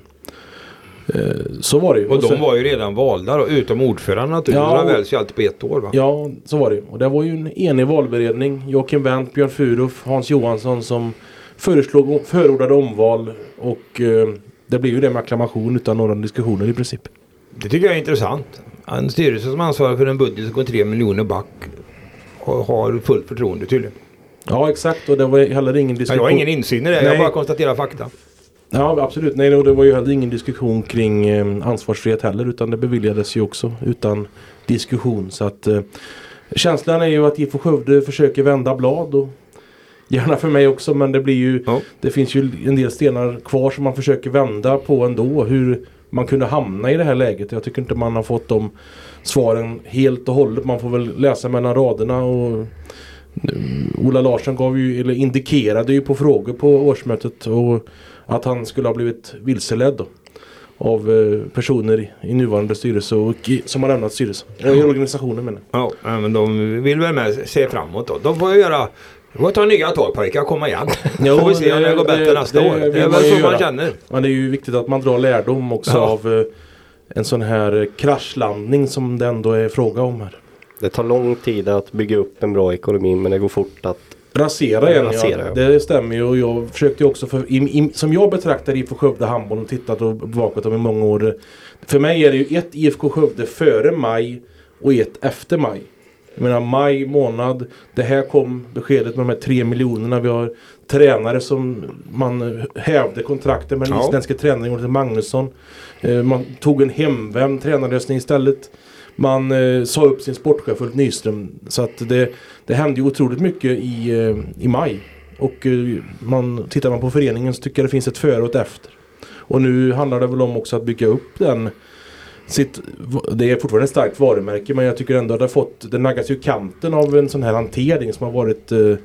Eh, så var det ju. Och de sen- var ju redan valda då, utom ordföranden naturligtvis. Ja, Han och- väljs ju alltid på ett år va? Ja, så var det. Och det var ju en enig valberedning. Joakim Wendt, Björn Furuff, Hans Johansson som föreslog, förordade omval. Och eh, det blev ju det med acklamation utan några diskussioner i princip. Det tycker jag är intressant. En styrelse som ansvarar för en budget som går 3 miljoner back och har fullt förtroende tydligen. Ja, exakt. Och det var heller ingen diskussion. jag har ingen insyn i det, jag Nej. bara konstaterar fakta. Ja, absolut. Nej, och det var ju heller ingen diskussion kring eh, ansvarsfrihet heller. Utan det beviljades ju också utan diskussion. Så att eh, känslan är ju att IFK Skövde försöker vända blad. Och gärna för mig också. Men det blir ju Ja. Det finns ju en del stenar kvar som man försöker vända på ändå. Hur man kunde hamna i det här läget. Jag tycker inte man har fått de svaren helt och hållet. Man får väl läsa mellan raderna. och Ola Larsson gav ju, eller indikerade ju på frågor på årsmötet och att han skulle ha blivit vilseledd då, av eh, personer i, nuvarande styrelse och som har lämnat styrelsen. Ja. I organisationen menar jag. Ja, men de vill väl med se framåt då. De får ju göra de får ta nya tag pojkar, komma igen. Jo, får vi se om det går bättre det- nästa det år. Det är väl så man känner. Men det är ju viktigt att man drar lärdom också Ja. av eh, en sån här eh, kraschlandning som det ändå är fråga om här. Det tar lång tid att bygga upp en bra ekonomi men det går fort att Rasera igen Rasera, ja. Det stämmer ju och jag försökte ju också för, i, i, som jag betraktar IFK Skövde handboll och tittat och bevakat dem i många år. För mig är det ju ett IFK Skövde före maj och ett efter maj. Jag menar maj månad. Det här kom beskedet med de här tre miljonerna. Vi har tränare som man hävde kontrakten med den Ja. isländske tränaren Magnusson. Eh, Man tog en hemvänd tränarlösning istället. Man eh, sa upp sin sportchef Ulf Nyström. Så att det, det hände ju otroligt mycket i, eh, i maj. Och eh, man, tittar man på föreningen så tycker jag det finns ett före och ett efter. Och nu handlar det väl om också att bygga upp den sitt, det är fortfarande ett starkt varumärke men jag tycker ändå att det har fått, det naggas ju i kanten av en sån här hantering som har varit eh,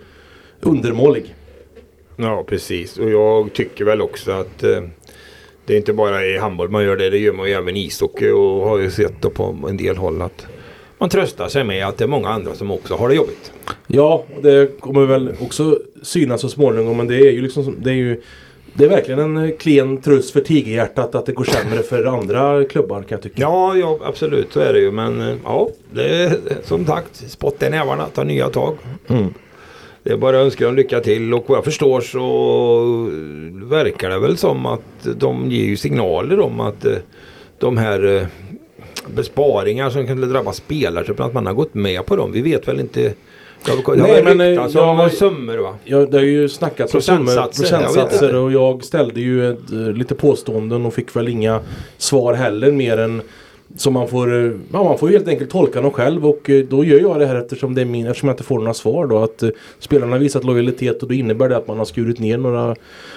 undermålig. Ja, precis. Och jag tycker väl också att eh, det är inte bara i handboll man gör det. Det gör man ju även i ishockey och har ju sett på en del håll att man tröstar sig med att det är många andra som också har det jobbigt. Ja, det kommer väl också synas så småningom men det är ju liksom det är ju det är verkligen en eh, klen tröst för tigerhjärtat att det går sämre för andra klubbar kan jag tycka. Ja, ja absolut så är det ju. Men eh, ja, det är som sagt spotta i nävarna, ta nya tag. Mm. Det är bara att önska dem lycka till och vad jag förstår så verkar det väl som att de ger ju signaler om att eh, de här eh, besparingar som kan drabba spelare, att man har gått med på dem. Vi vet väl inte. Det har, det har Nej, väl men, ryktats jag om var- summor va? Ja, det har ju snackats om summor, Procentsatser, jag och jag ställde ju ett, eh, lite påståenden och fick väl inga svar heller mer än Så man får, eh, ja, man får ju helt enkelt tolka dem själv och eh, då gör jag det här eftersom, det är min, eftersom jag inte får några svar då. Att eh, spelarna har visat lojalitet och då innebär det att man har skurit ner några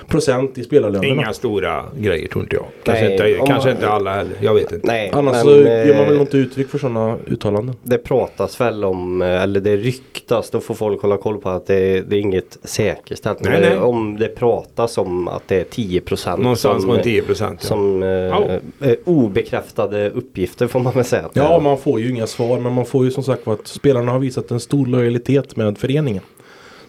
procent i spelarlönerna. Inga stora grejer tror inte jag. Kanske, Nej, inte, kanske man- inte alla heller. Jag vet inte. Nej, Annars men, så ger man väl inte uttryck för sådana uttalanden. Det pratas väl om, eller det ryktas, då får folk hålla koll på att det, det är inget säkerställt. Nej, Men nej. Om det pratas om att det är 10 procent Någonstans som, runt 10 procent. Ja. som Ja. eh, obekräftade uppgifter får man väl säga. att Ja, man får ju inga svar men man får ju som sagt att spelarna har visat en stor lojalitet med föreningen.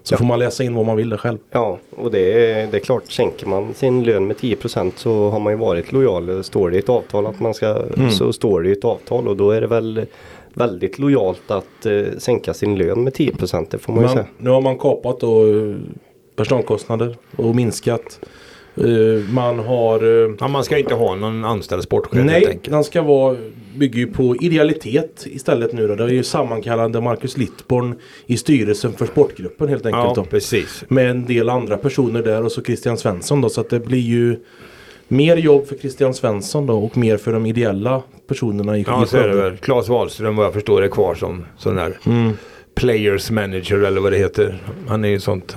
Så Ja. får man läsa in vad man vill där själv. Ja, och det är, det är klart, sänker man sin lön med 10 procent så har man ju varit lojal. Står det i ett avtal att man ska, så står det i ett avtal och då är det väl väldigt lojalt att eh, sänka sin lön med 10 procent. Det får man ju Men säga. nu har man kapat då eh, personalkostnader och minskat. Eh, Man har eh, Ja, man ska inte ha någon anställd sportchef Nej, den ska vara, bygger ju på idealitet istället nu då. Det är ju sammankallande Marcus Littborn i styrelsen för sportgruppen helt enkelt Ja, då. precis. Med en del andra personer där och så Christian Svensson då. Så att det blir ju mer jobb för Christian Svensson då och mer för de ideella personerna i, Ja, så är det väl. Claes Wahlström vad jag förstår är kvar som sån där Mm. Players manager eller vad det heter. Han är ju sånt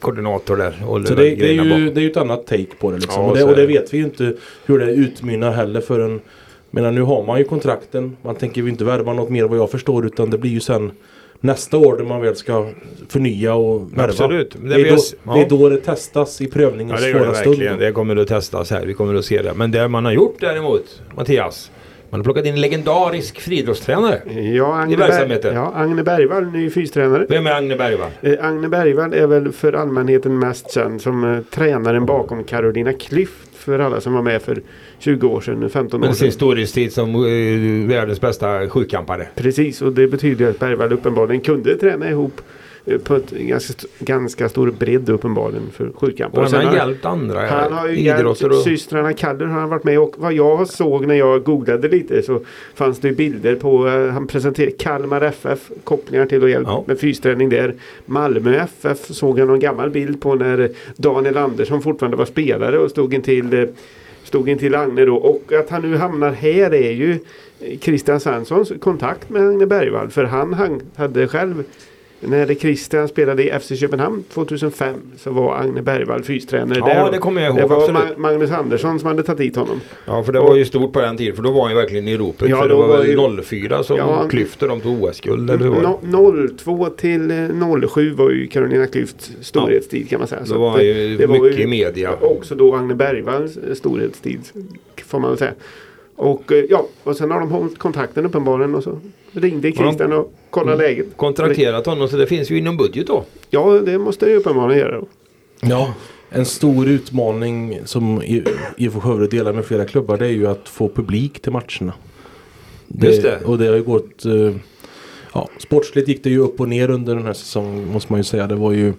koordinator där. och Så det, det, är ju, det är ju ett annat take på det liksom. Ja, och, det, är och det det. vet vi ju inte hur det utmynnar heller förrän Men nu har man ju kontrakten. Man tänker ju inte värva något mer vad jag förstår utan det blir ju sen nästa år där man väl ska förnya och värva. Absolut. Det är, vi då, har- det är då det testas i prövningens Ja det det svåra stund. Det kommer att testas här. Vi kommer att se det. Men det man har gjort däremot, Mattias. Man har plockat in en legendarisk friidrottstränare. Ja, Agne, I verksamheten. Ja, Agne Bergvall, ny fystränare. Vem är Agne Bergvall? Eh, Agne Bergvall är väl för allmänheten mest känd som eh, tränaren bakom Carolina Klüft för alla som var med för 20 år sedan, 15 år Med sin sedan. storhetstid som eh, världens bästa sjukampare. Precis, och det betyder att Bergvall uppenbarligen kunde träna ihop på ett ganska, ganska stor bredd uppenbarligen för sjukamp. Och han sen har har- hjälpt andra Han har ju hjälpt. Och... systrarna Kaller har han varit med och vad jag såg när jag googlade lite så fanns det bilder på eh, han presenterade Kalmar FF kopplingar till och hjälp Ja. med fysträning där. Malmö FF såg jag någon gammal bild på när Daniel Andersson fortfarande var spelare och stod intill eh, Stod intill Agne då och att han nu hamnar här är ju eh, Christian Svenssons kontakt med Agne Bergvall för han, han hade själv när Christian spelade i FC Köpenhamn 2005 så var Agne Bergvall fystränare Ja, där. det kommer jag Det ihåg. var Absolut. Ma- Magnus Andersson som hade tagit dit honom. Ja, för det var ju stort på den tiden. För då var han ju verkligen i ropet. Ja, för det då var var väl ju- 04 som Ja. Klyftor de tog OS-guld. Eller hur var det? No, 02 till eh, 07 var ju Carolina Klüfts storhetstid kan man säga. Så var att han det- ju det var mycket i media. Också då Agne Bergvalls eh, storhetstid får man väl säga. Och eh, ja, och sen har de hållit kontakten uppenbarligen och så ringde Christian och kollade Mm. läget. Kontrakterat honom så det finns ju inom budget då. Ja, det måste det ju uppenbarligen göra. Ja, en stor utmaning som I- IFK Skövde delar med flera klubbar det är ju att få publik till matcherna. Just det. Och det har ju gått eh, ja, Sportsligt gick det ju upp och ner under den här säsongen måste man ju säga. Det var ju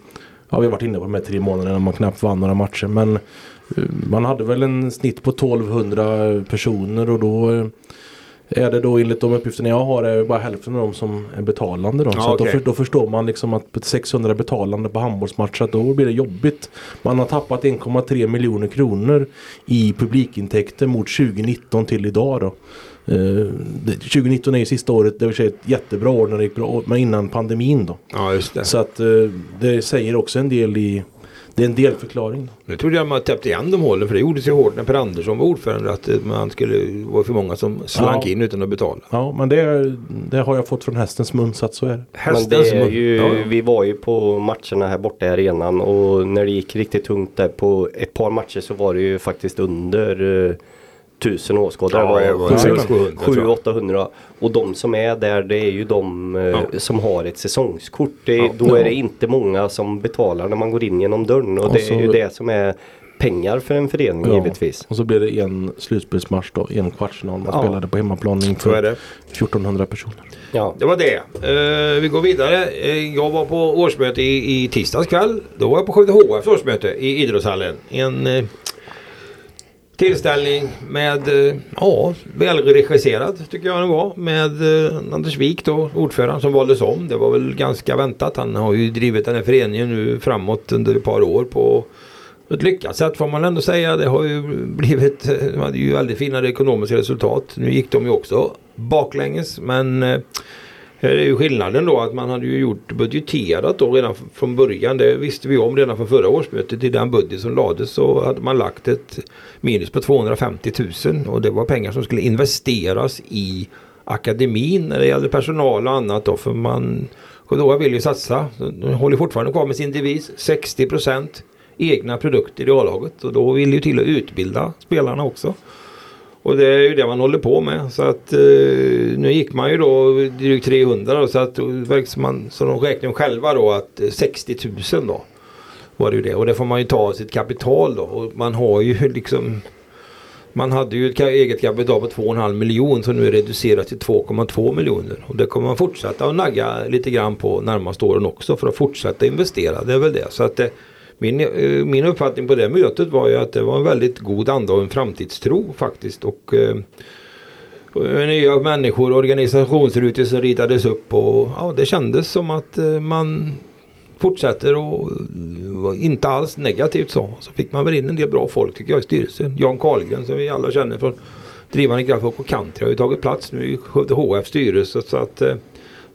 Ja vi har varit inne på de här tre månaderna när man knappt vann några matcher men Man hade väl en snitt på 1200 personer och då eh, är det då enligt de uppgifterna jag har är det bara hälften av dem som är betalande då. Ja, så att då, då förstår man liksom att på 600 betalande på handbollsmatcher då blir det jobbigt. Man har tappat 1,3 miljoner kronor i publikintäkter mot 2019 till idag då. Eh, det- 2019 är ju sista året, det var ett jättebra år när det gick bra, men innan pandemin då. Det. Så att eh, det säger också en del i det är en delförklaring. Nu trodde jag man täppte igen de hålen för det gjordes ju hårt när Per Andersson var ordförande att eh, man skulle vara för många som slank Ja. in utan att betala. Ja men det, det har jag fått från hästens mun så att så är det. Men det är mun. ju, Ja, vi var ju på matcherna här borta i arenan och när det gick riktigt tungt där på ett par matcher så var det ju faktiskt under eh, tusen åskådare. Ja, var 600, tror jag. 700-800. Och de som är där det är ju de eh, Ja. som har ett säsongskort. Det, Ja. Då är det inte många som betalar när man går in genom dörren. Och Och det så- är ju det som är pengar för en förening givetvis. Och så blev det en slutspelsmatch då, en kvartsfinal. Man Ja. spelade på hemmaplan inför det. 1400 personer. Ja. Det var det. Eh, vi går vidare. Eh, jag var på årsmöte i, i tisdags kväll. Då var jag på Skövde HFs årsmöte i idrottshallen. En eh, tillställning med, eh, ja, välregisserad tycker jag den var. Med eh, Anders Wik då, ordförande som valdes om. Det var väl ganska väntat. Han har ju drivit den här föreningen nu framåt under ett par år på ett lyckat sätt får man ändå säga. Det har ju blivit, eh, de hade ju väldigt fina ekonomiska resultat. Nu gick de ju också baklänges men eh, här är ju skillnaden då att man hade ju gjort budgeterat då redan från början. Det visste vi om redan från förra årsmötet. I den budget som lades så hade man lagt ett minus på 250 000 och det var pengar som skulle investeras i akademin när det gällde personal och annat då för man Kodoa vill ju satsa. De håller fortfarande kvar med sin devis 60% egna produkter i A-laget och då vill ju till att utbilda spelarna också. Och det är ju det man håller på med. Så att eh, nu gick man ju då drygt 300 då, så att man, så de räknar själva då att eh, 60 000 då. Var det ju det och det får man ju ta av sitt kapital då och man har ju liksom man hade ju ett eget kapital på 2,5 miljoner som nu är reducerat till 2,2 miljoner. Och det kommer man fortsätta att nagga lite grann på närmaste åren också för att fortsätta investera. Det är väl det. Så att det, min, eh, min uppfattning på det mötet var ju att det var en väldigt god anda och en framtidstro faktiskt. Och, eh, nya människor, organisationsrutor som ritades upp och ja, det kändes som att eh, man fortsätter och inte alls negativt så. Så fick man väl in en del bra folk tycker jag i styrelsen. Jan Karlgren som vi alla känner från drivande kraft och country har ju tagit plats nu i Skövde HF styrelse. Så att eh,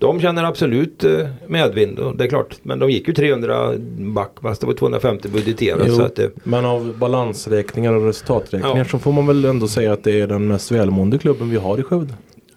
de känner absolut eh, medvind. Och det är klart, men de gick ju 300 back fast det var 250 budgeterat. Jo, så att, men av balansräkningar och resultaträkningar ja. så får man väl ändå säga att det är den mest välmående klubben vi har i Skövde.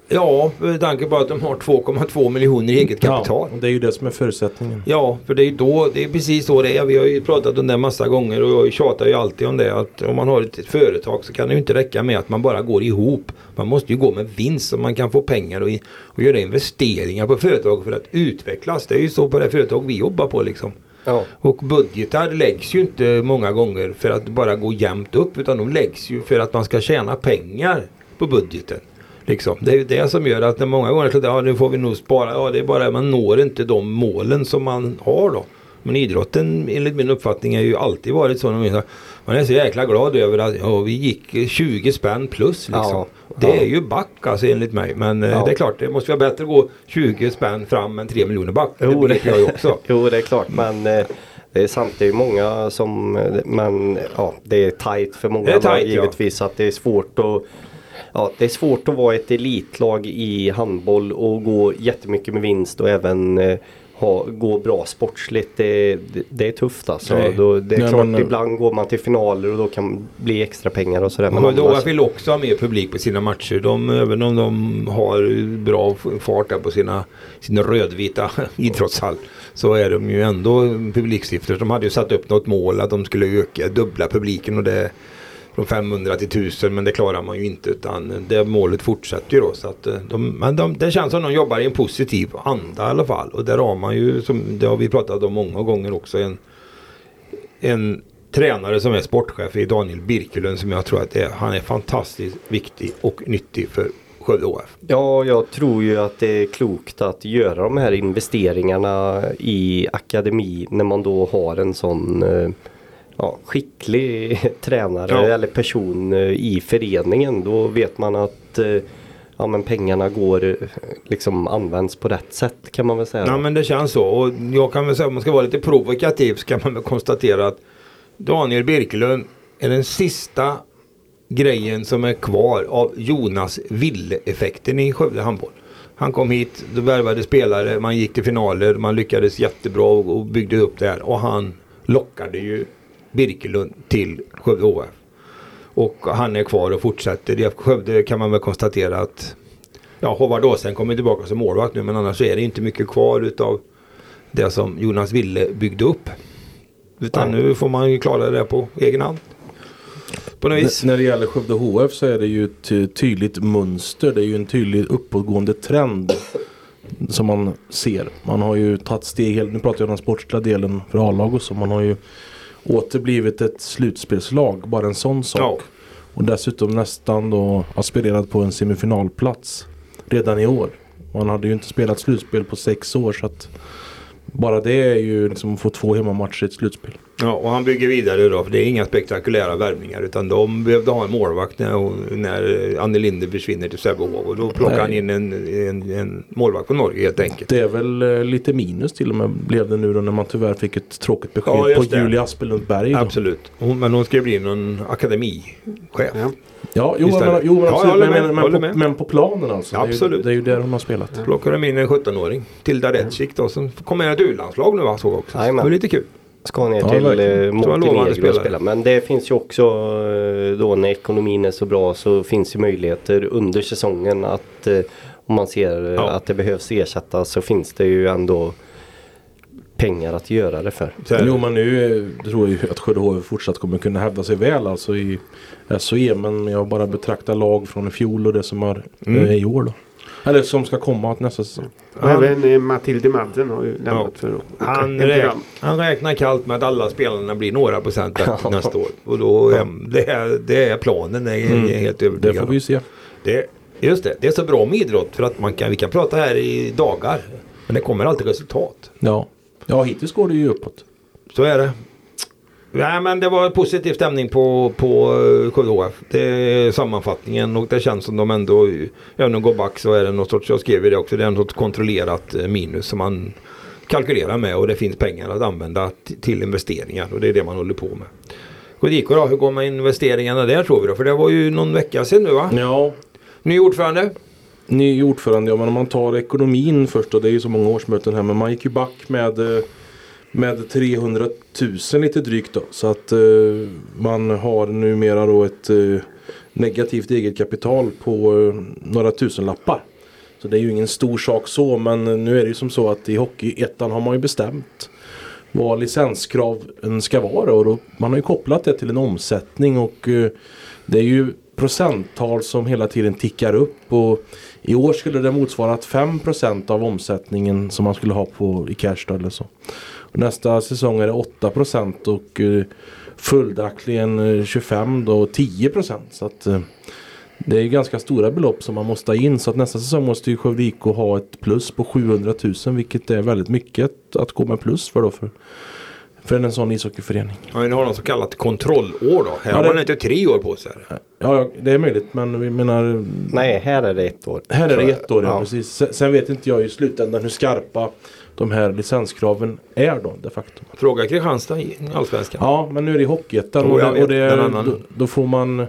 Ja, med tanke på att de har 2,2 miljoner i eget kapital. Ja, det är ju det som är förutsättningen. Ja, för det är, då, det är precis så det är. Vi har ju pratat om det massa gånger och jag tjatar ju alltid om det. Att om man har ett företag så kan det ju inte räcka med att man bara går ihop. Man måste ju gå med vinst så man kan få pengar och, och göra investeringar på företag för att utvecklas. Det är ju så på det företag vi jobbar på liksom. Ja. Och budgetar läggs ju inte många gånger för att bara gå jämnt upp utan de läggs ju för att man ska tjäna pengar på budgeten. Liksom. Det är ju det som gör att när många gånger så ja, nu får vi nog spara. Ja, det är bara man når inte de målen som man har då. Men idrotten enligt min uppfattning har ju alltid varit så. Man är så jäkla glad över att ja, vi gick 20 spänn plus. Liksom. Ja, det ja. är ju back alltså enligt mig. Men eh, det är klart det måste vara bättre att gå 20 spänn fram än 3 miljoner back. Jo, det jag ju också. jo det är klart men eh, det är det är många som, men ja, det är tajt för många. Det är tight, givetvis att det är svårt att ja, det är svårt att vara ett elitlag i handboll och gå jättemycket med vinst och även eh, ha, gå bra sportsligt. Det, det, det är tufft alltså. Då, det är Nej, klart men, ibland går man till finaler och då kan bli extra pengar och sådär. Men då vill också ha mer publik på sina matcher. De, även om de har bra fart där på sina, sina rödvita idrottshall så är de ju ändå publiksiffror. De hade ju satt upp något mål att de skulle öka, dubbla publiken och det från 500 till 1000 men det klarar man ju inte utan det målet fortsätter ju då. Så att eh, de, men de, det känns som de jobbar i en positiv anda i alla fall och där har man ju, som det har vi pratat om många gånger också, en, en tränare som är sportchef i Daniel Birkelund som jag tror att är, han är fantastiskt viktig och nyttig för Skövde HF. Ja, jag tror ju att det är klokt att göra de här investeringarna i akademi när man då har en sån eh, ja, skicklig tränare ja. eller person eh, i föreningen. Då vet man att eh, ja, men pengarna går, eh, liksom används på rätt sätt kan man väl säga. Ja men det känns så och jag kan väl säga om man ska vara lite provokativ så kan man väl konstatera att Daniel Birkelund är den sista grejen som är kvar av Jonas Ville-effekten i Skövde Handboll. Han kom hit, då värvade spelare, man gick till finaler, man lyckades jättebra och byggde upp det här och han lockade ju Birkelund till Skövde HF. Och han är kvar och fortsätter. I Skövde kan man väl konstatera att ja, Håvard Åsen kommer tillbaka som målvakt nu men annars är det inte mycket kvar utav det som Jonas Ville byggde upp. Utan Nej. nu får man ju klara det på egen hand. På något vis. När det gäller Skövde HF så är det ju ett tydligt mönster. Det är ju en tydlig uppåtgående trend som man ser. Man har ju tagit steg, nu pratar jag om den sportsliga delen för A-lag och så. Man har ju återblivit ett slutspelslag. Bara en sån sak. Ja. Och dessutom nästan då aspirerat på en semifinalplats redan i år. Man hade ju inte spelat slutspel på sex år så att Bara det är ju liksom att få två hemmamatcher i ett slutspel. Ja, och han bygger vidare då. För det är inga spektakulära värvningar. Utan de behövde ha en målvakt när, när Anne Linde försvinner till Sävehof. Och då plockar Nej. han in en, en, en målvakt från Norge helt enkelt. Det är väl eh, lite minus till och med blev det nu då när man tyvärr fick ett tråkigt besked Ja, på det. Julia Aspelund Berg. Då. Absolut. Hon, men hon ska ju bli någon akademichef. Ja. Ja, jo, men, jo men Ja, jag absolut. men, med, men, med. på, men på planen alltså. Absolut. Det är, ju, det är ju där hon har spelat. Plockar de in en 17-åring. Tilda Recik då. Som kommer ett u-landslag nu va? Såg också. Det var lite kul. Ska ner Ja, till eh, Montenegro och spelare. spela. Men det finns ju också eh, då när ekonomin är så bra så finns ju möjligheter under säsongen att eh, om man ser Ja. att det behövs ersättas så finns det ju ändå pengar att göra det för. Här, Jo men nu eh, tror jag ju att Sjödehof fortsatt kommer kunna hävda sig väl alltså i SHE. Men jag bara betraktar lag från i fjol och det som har Mm. eh, i år då. Eller som ska komma nästa säsong. Han- även eh, Matilde Madden har ju lämnat för att Han, räk, han räknar kallt med att alla spelarna blir några procent bättre nästa år. Och då, em, det, är, det är planen, det är är helt Det övertygad får om. vi se. Det, just det, det är så bra med idrott för att man kan, vi kan prata här i dagar. Men det kommer alltid resultat. Ja. Ja, hittills går det ju uppåt. Så är det. Nej men det var positiv stämning på, på eh, KHF. Det är sammanfattningen och det känns som de ändå, även om de går back så är det något sorts, jag skrev det också, det är något kontrollerat eh, minus som man kalkylerar med och det finns pengar att använda till investeringar och det är det man håller på med. Kodiko då, hur går med investeringarna där tror vi då? För det var ju någon vecka sedan nu va? Ja, Ny ordförande? Ny ordförande. Ja, men om man tar ekonomin först då. Det är ju så många årsmöten här. Men man gick ju back med, eh, med 300 000 lite drygt då. Så att eh, man har numera då ett eh, negativt eget kapital på eh, några tusen lappar. Så det är ju ingen stor sak så. Men nu är det ju som så att i Hockeyettan har man ju bestämt vad licenskraven ska vara. Och då, man har ju kopplat det till en omsättning och eh, det är ju procenttal som hela tiden tickar upp. Och i år skulle det motsvara 5% av omsättningen som man skulle ha på i cash eller så. Och nästa säsong är det 8% och eh, följaktligen eh, 25 då 10%. Så att eh, det är ganska stora belopp som man måste ha in så att nästa säsong måste ju Skövde IK ha ett plus på 700 000 vilket är väldigt mycket att, att gå med plus för då för, för en sån ishockeyförening. Ja, ni har något så kallat kontrollår då. Här Ja, har det- man inte tre år på sig. Ja, det är möjligt men vi menar Nej, här är det ett år. Här är det ett år, ja, ja. precis. Sen, vet inte jag i slutändan hur skarpa de här licenskraven är då de facto. Fråga Kristianstad i Allsvenskan. Ja, men nu är det Hockeyettan och, det, och det, då, då får man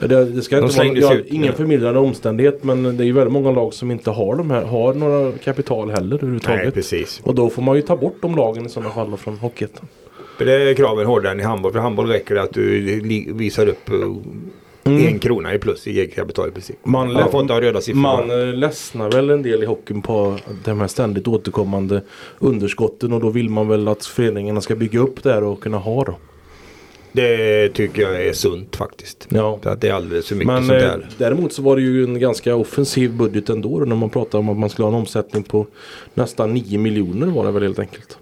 ja, det, det ska De inte vara ja, ingen förmildrande omständighet men det är ju väldigt många lag som inte har de här, har några kapital heller Nej, överhuvudtaget. precis. och då får man ju ta bort de lagen i sådana fall från Hockeyettan. Det är kraven hårdare än i handboll. För handboll räcker det att du visar upp eh, en krona i plus i eget kapital i princip. Mm. Man Man får inte ha röda siffror. Man ledsnar väl en del i hockeyn på de här ständigt återkommande underskotten och då vill man väl att föreningarna ska bygga upp det här och kunna ha då. Det tycker jag är sunt faktiskt. Ja. Så att det är alldeles för mycket Men sånt eh, där. däremot så var det ju en ganska offensiv budget ändå då, när man pratade om att man skulle ha en omsättning på nästan 9 miljoner var det väl helt enkelt.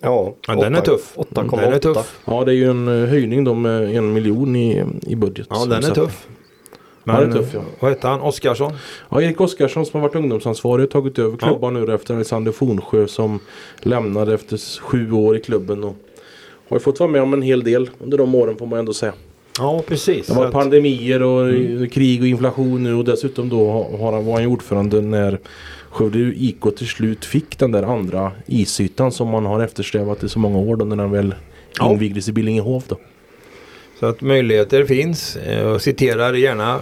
Ja, Ja, den är tuff. 8,8. Den är tuff. Ja det är ju en eh, höjning då med en miljon i, i budget. Ja, den är tuff. Ja, den är tuff, ja. Vad heter han? Oskarsson? Ja, Erik Oskarsson som har varit ungdomsansvarig har tagit över klubban nu efter Alexander Fornsjö som lämnade efter sju år i klubben. Och har fått vara med om en hel del under de åren får man ändå säga. Ja, precis. Det var att- pandemier och eh, krig och inflation nu och dessutom då har- han, var han ordförande när Skövde IK till slut fick den där andra isytan som man har eftersträvat i så många år då när den väl Ja. invigdes i Billingehof då. Så att möjligheter finns. Eh, Jag citerar gärna,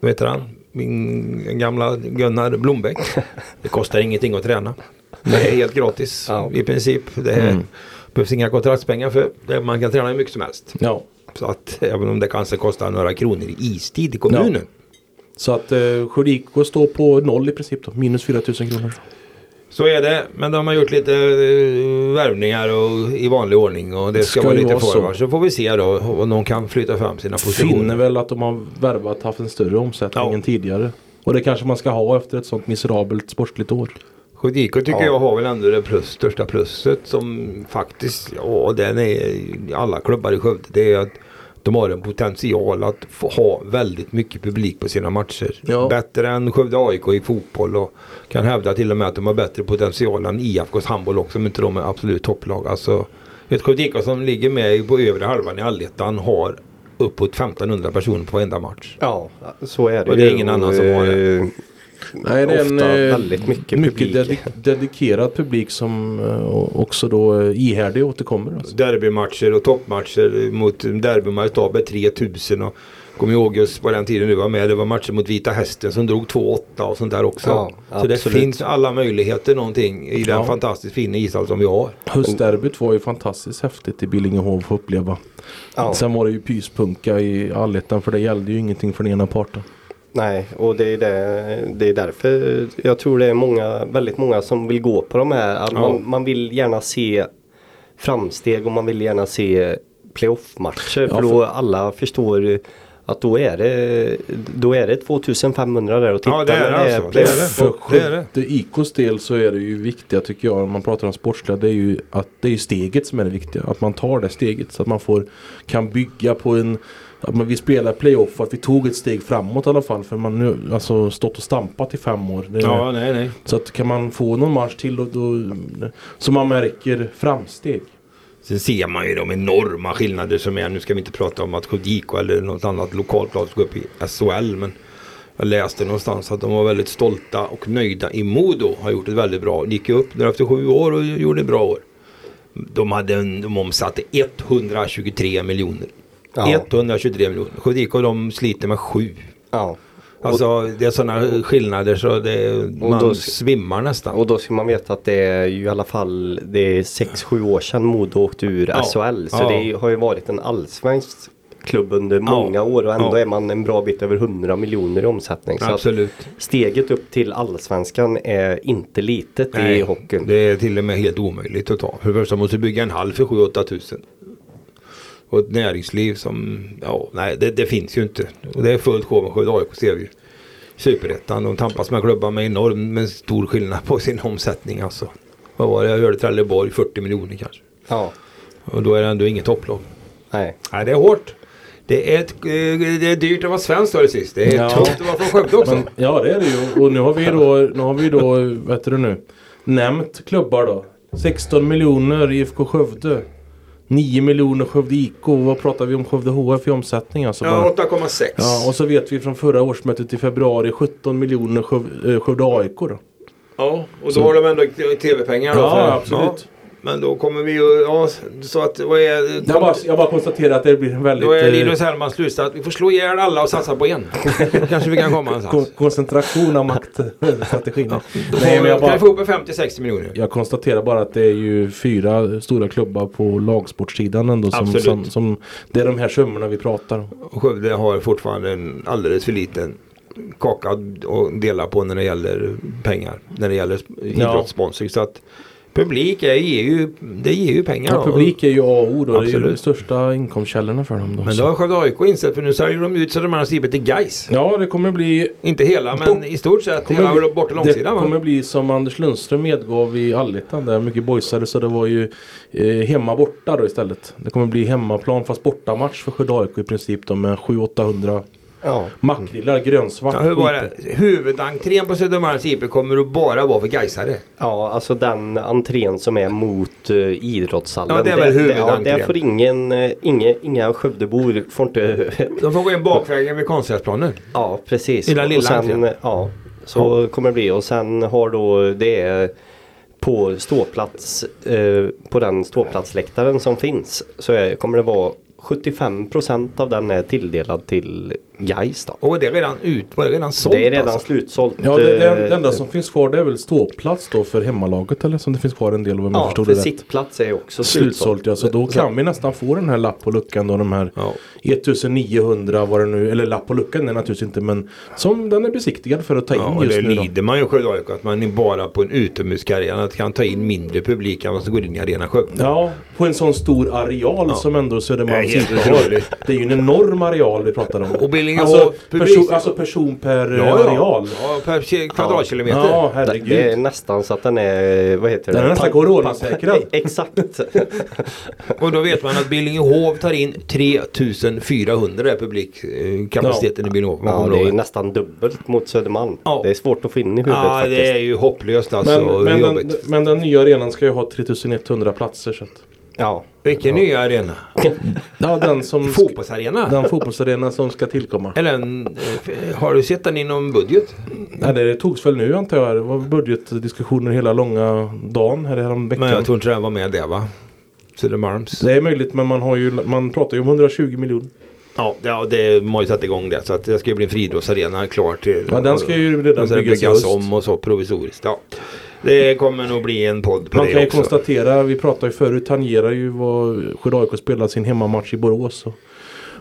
vad heter han? Min gamla Gunnar Blombeck. Det kostar ingenting att träna. Det är helt gratis Ja. i princip. Det är, Mm. Behövs inga kontraktspengar för. Man kan träna hur mycket som helst. Ja. Så att även om det kanske kostar några kronor i istid i kommunen. Så att eh, IK står på noll i princip då, minus 4000 kronor. Så är det. Men de har gjort lite uh, värvningar och, i vanlig ordning. Och det ska, Ska vara lite vara så. forward. Så. får vi se då om de kan flytta fram sina positioner. Finner väl att de har värvat haft en större omsättning Ja. än tidigare. Och det kanske man ska ha efter ett sånt miserabelt sportsligt år. Skidiko tycker Ja. jag har väl ändå det plus, största plusset som faktiskt, ja den är alla klubbar i Skövde. Det är att de har en potential att få ha väldigt mycket publik på sina matcher. Ja. Bättre än Skövde AIK i fotboll och kan hävda till och med att de har bättre potential än IFKs handboll också om inte de är absolut topplag. Alltså, ett IK som ligger med på övre halvan i allettan har uppåt 1500 personer på varenda match. Ja, så är det Och det är ingen annan som har det. Nej, det är en Ofta eh, väldigt mycket mycket publik. dedi- dedikerad publik som eh, också då eh, ihärdig återkommer. Alltså. Derbymatcher och toppmatcher mot Derby Mariestad med 3000 och Kommer ihåg just på den tiden du var med. Det var matcher mot Vita Hästen som drog 2-8 och sånt där också. Ja, så det absolut. finns alla möjligheter någonting i den Ja. fantastiskt fina ishall som vi har. Höstderbyt var ju fantastiskt häftigt i Billingehov att uppleva. Ja. Sen var det ju pyspunka i allettan för det gällde ju ingenting för den ena parten. Nej, och det är, det, det är därför jag tror det är många, väldigt många som vill gå på de här. Att Ja. Man, man vill gärna se framsteg och man vill gärna se playoff-matcher. Ja, för då för- alla förstår att då är det, då är det 2500 där och titta Ja, det är det alltså. Det är det. För det är det. Skövde IKs del så är det ju viktiga tycker jag om man pratar om sportsliga. Det är ju att det är steget som är det viktiga. Att man tar det steget så att man får kan bygga på en att man, vi spelar playoff att vi tog ett steg framåt i alla fall. För man nu alltså stått och stampat i fem år. Det, Ja, nej, nej. Så att kan man få någon match till då, då, så man märker framsteg. Sen ser man ju de enorma skillnader som är. Nu ska vi inte prata om att IK eller något annat lokalt lag ska upp i SHL. Men jag läste någonstans att de var väldigt stolta och nöjda i Modo. Har gjort ett väldigt bra. Gick upp där efter sju år och gjorde ett bra år. De, hade en, de omsatte 123 miljoner. Ja. 123 miljoner. IK de sliter med sju. Ja. Alltså det är sådana skillnader så det, man då- svimmar nästan. Och då ska man veta att det är ju i alla fall det är 6-7 år sedan Modo åkte ur Ja. SHL. Så Ja. det har ju varit en allsvensk klubb under många år och ändå Ja. är man en bra bit över 100 miljoner i omsättning. Så Absolut. steget upp till allsvenskan är inte litet i hockeyn. Det är till och med helt omöjligt att ta. För det första måste du bygga en hall för 7-8 tusen. Och ett näringsliv som, ja, nej det, det finns ju inte. Och det är fullt sjå med Skövde AIK ser vi ju. Superettan, de tampas med klubbar med enorm, med stor skillnad på sin omsättning alltså. Vad var det? Jag hörde Trelleborg 40 miljoner kanske. Ja, Och då är det ändå inget topplag. nej. Nej det är hårt. Det är, ett, eh, det är dyrt att vara svensk det sist. Det är Ja. tufft att vara från Skövde också. Men, ja det är det ju. Och nu har vi då, nu har vi då, vet du nu, nämnt klubbar då. 16 miljoner IFK Skövde. 9 miljoner Skövde IK. Vad pratar vi om Skövde HF i omsättning alltså? Ja 8,6. Ja, och så vet vi från förra årsmötet i februari 17 miljoner Sköv- eh, Skövde AIK då. Ja, och då Så- har de ändå tv-pengar. Ja, för- absolut. Men då kommer vi ju, ja, så att vad är... Jag bara, jag bara konstaterar att det blir en väldigt då är eh, Linus Hellmans slutsats att vi får slå ihjäl alla och satsa på en. Kanske vi kan komma kon- någonstans. koncentration av maktstrategin. Då Nej, men jag, kan bara, vi få upp en 50-60 miljoner. jag konstaterar bara att det är ju fyra stora klubbar på lagsportsidan ändå som, Absolut. som, som det är de här summorna vi pratar om. Skövde har fortfarande en alldeles för liten kaka att dela på när det gäller pengar. När det gäller idrottssponsring. Så att publik är, ger ju, det ger ju pengar. Ja, publik är ju A och O. Det är ju de största inkomstkällorna för dem. Då, Men så. då har Skövde AIK insett för nu säljer de ut Södermalms Stripet till Gais. Ja, det kommer bli Inte hela men i stort sett hela kommer, borta det långsidan. va? kommer bli som Anders Lundström medgav i Allettan där mycket boysade så det var ju eh, hemma borta då istället. Det kommer bli hemmaplan fast bortamatch för Skövde AIK i princip då med 700-800 Ja. makrillar grönsvart. Ja, hur var det? Huvudentrén på Södermalms IP kommer att bara vara för Gaisare. Ja, alltså den entrén som är mot uh, idrottshallen. Ja, det är väl ja, huvudentrén. där får ingen, uh, inga, inga Skövdebor får inte... De får gå in bakvägen vid konstgräsplanen. ja, precis. I den lilla och sen, entrén. Ja, så kommer det bli. Och sen har då det på ståplats, eh, på den ståplatsläktaren som finns så är, kommer det vara 75% av den är tilldelad till Gais då. Och det är redan ut, var det redan sålt Det är redan alltså? slutsålt. Ja, det, det, eh, det enda som finns kvar det är väl ståplats då för hemmalaget eller som det finns kvar en del av om jag Ja, förstod för det rätt. sittplats är också Slutsålt ja, så då kan vi nästan få den här lapp på luckan då de här Ja. 1900 var det nu, eller lapp på luckan är naturligtvis inte men som den är besiktigad för att ta in Ja, och just det nu då. lider man ju AIK att man är bara på en utomhuskarriär att kan ta in mindre publik än vad som går in i Arena Skövde. Ja, på en sån stor areal som ändå Södermalms Det har. Det är ju en enorm areal vi pratar om. Och Billingehov Alltså, publik... person, alltså person per ja, ja, ja. areal. ja, per ki- kvadratkilometer. Ja, Det är herregud. nästan så att den är, vad heter Den det? är nästan coronasäkrad. Exakt. Och då vet man att Billingehov tar in 3400 är publikkapaciteten i Billingehov. Ja, det är nästan dubbelt mot Södermalm. Ja. Det är svårt att få in i huvudet Ja, faktiskt. det är ju hopplöst alltså. Men, men, den, men den nya arenan ska ju ha 3100 platser. Så att, Ja. Vilken ja. nya arena? ja, den som... Fotbollsarena? Den fotbollsarena som ska tillkomma. Eller en, eh, har du sett den inom budget? Nej, det togs väl nu antar jag. Det var budgetdiskussioner hela långa dagen här Men häromveckan. jag tror inte den var med där va? Södermalms. Det är möjligt men man, har ju, man pratar ju om 120 miljoner. Ja, ja det har ju satt igång det. Så att det ska ju bli en friidrottsarena klar till. Ja, den ska ju redan byggas byggas om och så provisoriskt. Ja. Det kommer nog bli en podd på Man det kan ju också. konstatera, vi pratade ju förut, tangerar ju vad Skövde AIK spelade sin hemmamatch i Borås. Och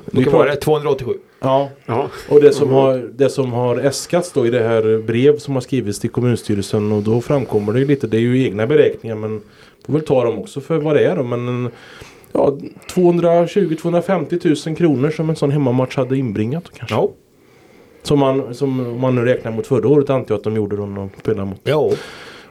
vi Vilket var pratar- det? 287? Ja, Ja. och det som, har, det som har äskats då i det här brev som har skrivits till kommunstyrelsen och då framkommer det ju lite, det är ju egna beräkningar men får väl ta dem också för vad det är då. Men en, ja, 220-250 000 kronor som en sån hemmamatch hade inbringat kanske. Ja. Som man, som om man nu räknar mot förra året antar jag att de gjorde då när de spelade mot. Ja.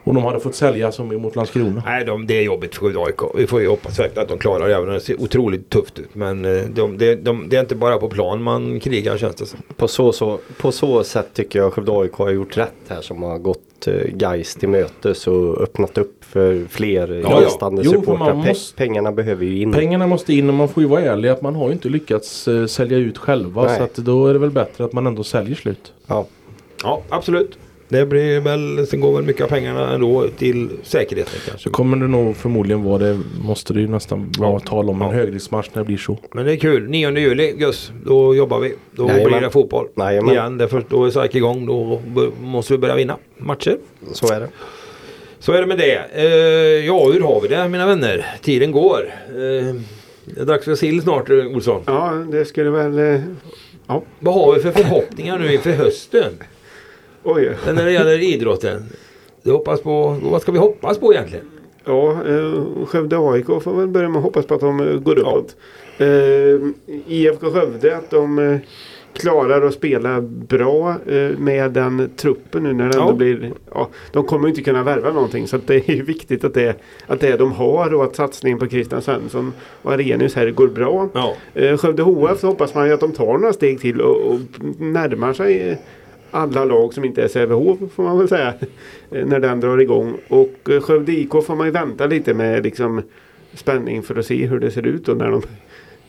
Och de hade fått sälja som mot Landskrona. Nej, de, det är jobbigt för AIK. Vi får ju hoppas verkligen att de klarar det. Även om det ser otroligt tufft ut. Men eh, de, de, de, det är inte bara på plan man krigar känns det som. På så, så, på så sätt tycker jag Skövde AIK har gjort rätt här som har gått eh, Geist till mötes och öppnat upp för fler ja. gästande för supportrar. Pe- måste- Pengarna behöver ju in. Pengarna måste in och man får ju vara ärlig att man har ju inte lyckats eh, sälja ut själva. Nej. Så att då är det väl bättre att man ändå säljer slut. Ja. Ja, absolut. Det blir väl, sen går väl mycket av pengarna ändå till säkerheten kanske. Så kommer det nog förmodligen vara det. Måste det ju nästan vara Ja. tal om en Ja. högriskmatch när det blir så. Men det är kul. 9 juli Gus, då jobbar vi. Då Jajamän. blir det fotboll. Jajamän. Igen. Det är först, då är SAIK igång. Då måste vi börja vinna matcher. Så är det. Så är det med det. Eh, ja, hur har vi det mina vänner? Tiden går. Eh, det är dags för sill snart eh, Olsson. ja, det skulle väl... eh, Ja, Vad har vi för förhoppningar nu inför hösten? Oj. När det gäller idrotten. Du hoppas på, vad ska vi hoppas på egentligen? Ja, eh, Skövde AIK får väl börja med att hoppas på att de eh, går uppåt. Eh, IFK Skövde att de eh, klarar att spela bra eh, med den truppen nu när det Ja. blir... Ja, de kommer ju inte kunna värva någonting så det är viktigt att det, att det de har och att satsningen på Christian Svensson och Arrhenius här går bra. Ja. Skövde HF så hoppas man ju att de tar några steg till och, och närmar sig alla lag som inte är Sävehof får man väl säga. eh, När den drar igång. Och eh, Skövde IK får man ju vänta lite med liksom spänning för att se hur det ser ut och när de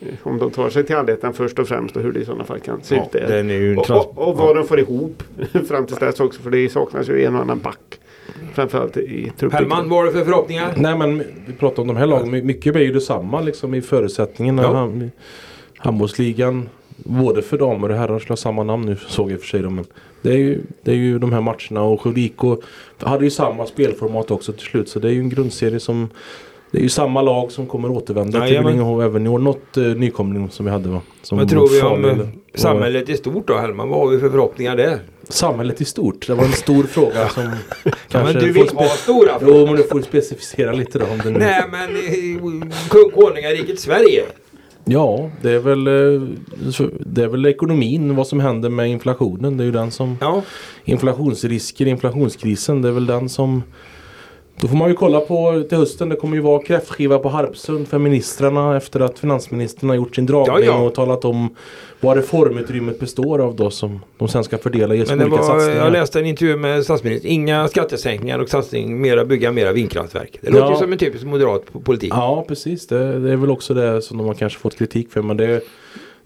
eh, om de tar sig till allettan först och främst och hur det i sådana fall kan se Ja, ut där. den är ju en och, och, och vad de får ihop fram till dess också för det saknas ju en och annan back. Framförallt i truppen. Hellman, vad har du för förhoppningar? Nej men vi pratar om de här lagen. My- Mycket är ju detsamma liksom i förutsättningarna. Ja. Handbollsligan. Både för damer och herrar skulle ha samma namn nu såg jag i och för sig. då, Men det, är ju, det är ju de här matcherna och Skövde IK hade ju samma spelformat också till slut. Så det är ju en grundserie som det är ju samma lag som kommer återvända till. Billingehov även i år. Något uh, nykomling som vi hade va? Som Vad tror vi om Falu, eh, eller- samhället i stort då Hellman? Vad har vi för förhoppningar där? Samhället i stort. Det var en stor fråga som kanske men du vill ha stora Jo men du får specificera lite då om det nu. Nej men eh, konungariket Sverige. Ja, det är väl eh, Det är väl ekonomin, vad som händer med inflationen. Det är ju den som Ja. Inflationsrisker, inflationskrisen, det är väl den som Då får man ju kolla på till hösten. Det kommer ju vara kräftskiva på Harpsund för ministrarna efter att finansministern har gjort sin dragning Ja, ja. och talat om vad reformutrymmet består av då som de sen ska fördela i olika var, satsningar. jag läste en intervju med statsministern. Inga skattesänkningar och satsning, mera bygga mera vindkraftverk. Det låter ju Ja. som en typisk moderat politik. Ja precis, det, det är väl också det som de har kanske fått kritik för. Men det,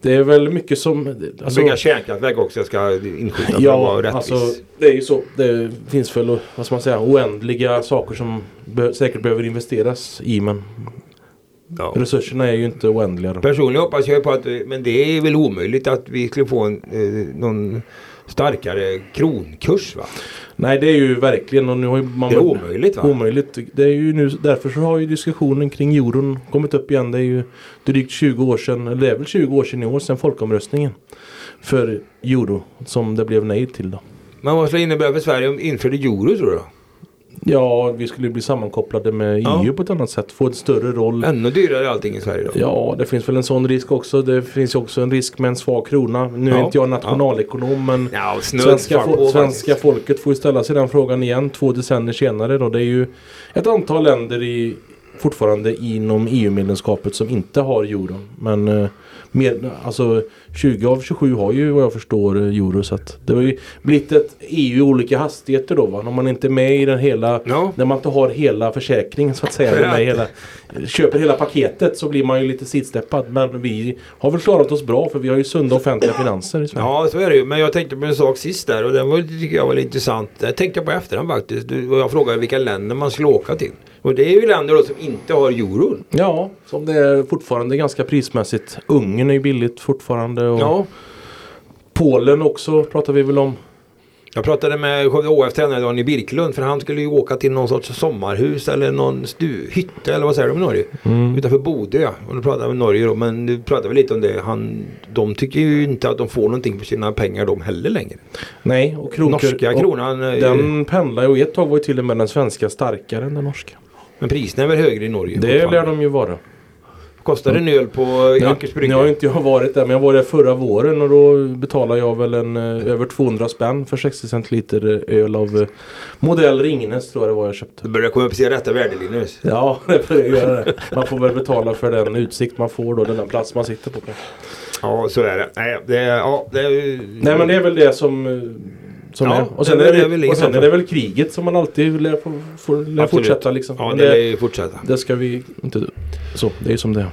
det är väl mycket som... Alltså, bygga kärnkraftverk också jag ska inskjuta Ja, rättvis. alltså det är ju så. Det finns väl vad ska man säga, oändliga saker som be säkert behöver investeras i. Men ja. resurserna är ju inte oändliga. Då. Personligen hoppas jag på att, men det är väl omöjligt att vi skulle få en, eh, någon starkare kronkurs va? Nej det är ju verkligen och nu har man Det är omöjligt va? Omöjligt. Det är ju nu, därför så har ju diskussionen kring euron kommit upp igen. Det är ju drygt 20 år sedan, eller det är väl 20 år sedan i år sedan folkomröstningen. För euro som det blev nej till då. Men vad skulle det innebära för Sverige om vi införde euro tror du? Ja, vi skulle bli sammankopplade med EU Ja. på ett annat sätt. Få en större roll. Ännu dyrare allting i Sverige då. Ja, det finns väl en sån risk också. Det finns ju också en risk med en svag krona. Nu är Ja. inte jag nationalekonom men Ja, svenska, fo- svenska folket får ju ställa sig den frågan igen två decennier senare. Då. Det är ju ett antal länder i, fortfarande inom EU-medlemskapet som inte har euron. Men eh, med, alltså 20 av 27 har ju vad jag förstår eh, euro. Så det har ju blivit ett EU i olika hastigheter då. Va? Om man inte är med i den hela Ja. när man inte har hela försäkringen så att säga. Med hela, köper hela paketet så blir man ju lite sidsteppad. Men vi har väl klarat oss bra för vi har ju sunda offentliga finanser i Sverige. Ja, så är det ju. Men jag tänkte på en sak sist där och den var, tycker jag var lite intressant. Det tänkte jag på efterhand faktiskt. Du, jag frågade vilka länder man skulle åka till. Och det är ju länder då som inte har euron. Ja, som det är fortfarande ganska prismässigt. Ungern är ju billigt fortfarande. Och Ja. Polen också pratar vi väl om. Jag pratade med Skövde HF tränare Daniel Birkelund för han skulle ju åka till någon sorts sommarhus eller någon stu, hytte eller vad säger de i Norge? Utanför Bodö. Och då pratade vi med Norge då men du pratade vi lite om det. Han, de tycker ju inte att de får någonting för sina pengar de heller längre. Nej, och kronor. Norska och kronan, eh, Den pendlar ju och ett tag var ju till och med den svenska starkare än den norska. men priserna är väl högre i Norge? Det lär de ju vara. Kostar en öl på Nu, Ackers nu har brygga? inte jag varit där men jag var där förra våren och då betalade jag väl en eh, över 200 spänn för 60 centiliter eh, öl av eh, modell Ringnes tror jag det var jag köpte. Du börjar komma upp i sina rätta värde Linus. Ja, det får jag göra det. Man får väl betala för den utsikt man får då, den plats man sitter på. Ja så är det. Nej, det ja, det Nej men det är väl det som, som Ja, är. Och sen, det är, väl det, inget och sen är det väl kriget som man alltid lär, få, få, lär fortsätta liksom. Ja det det, lär ju fortsätta. det ska vi inte... Så, det är ju som det är.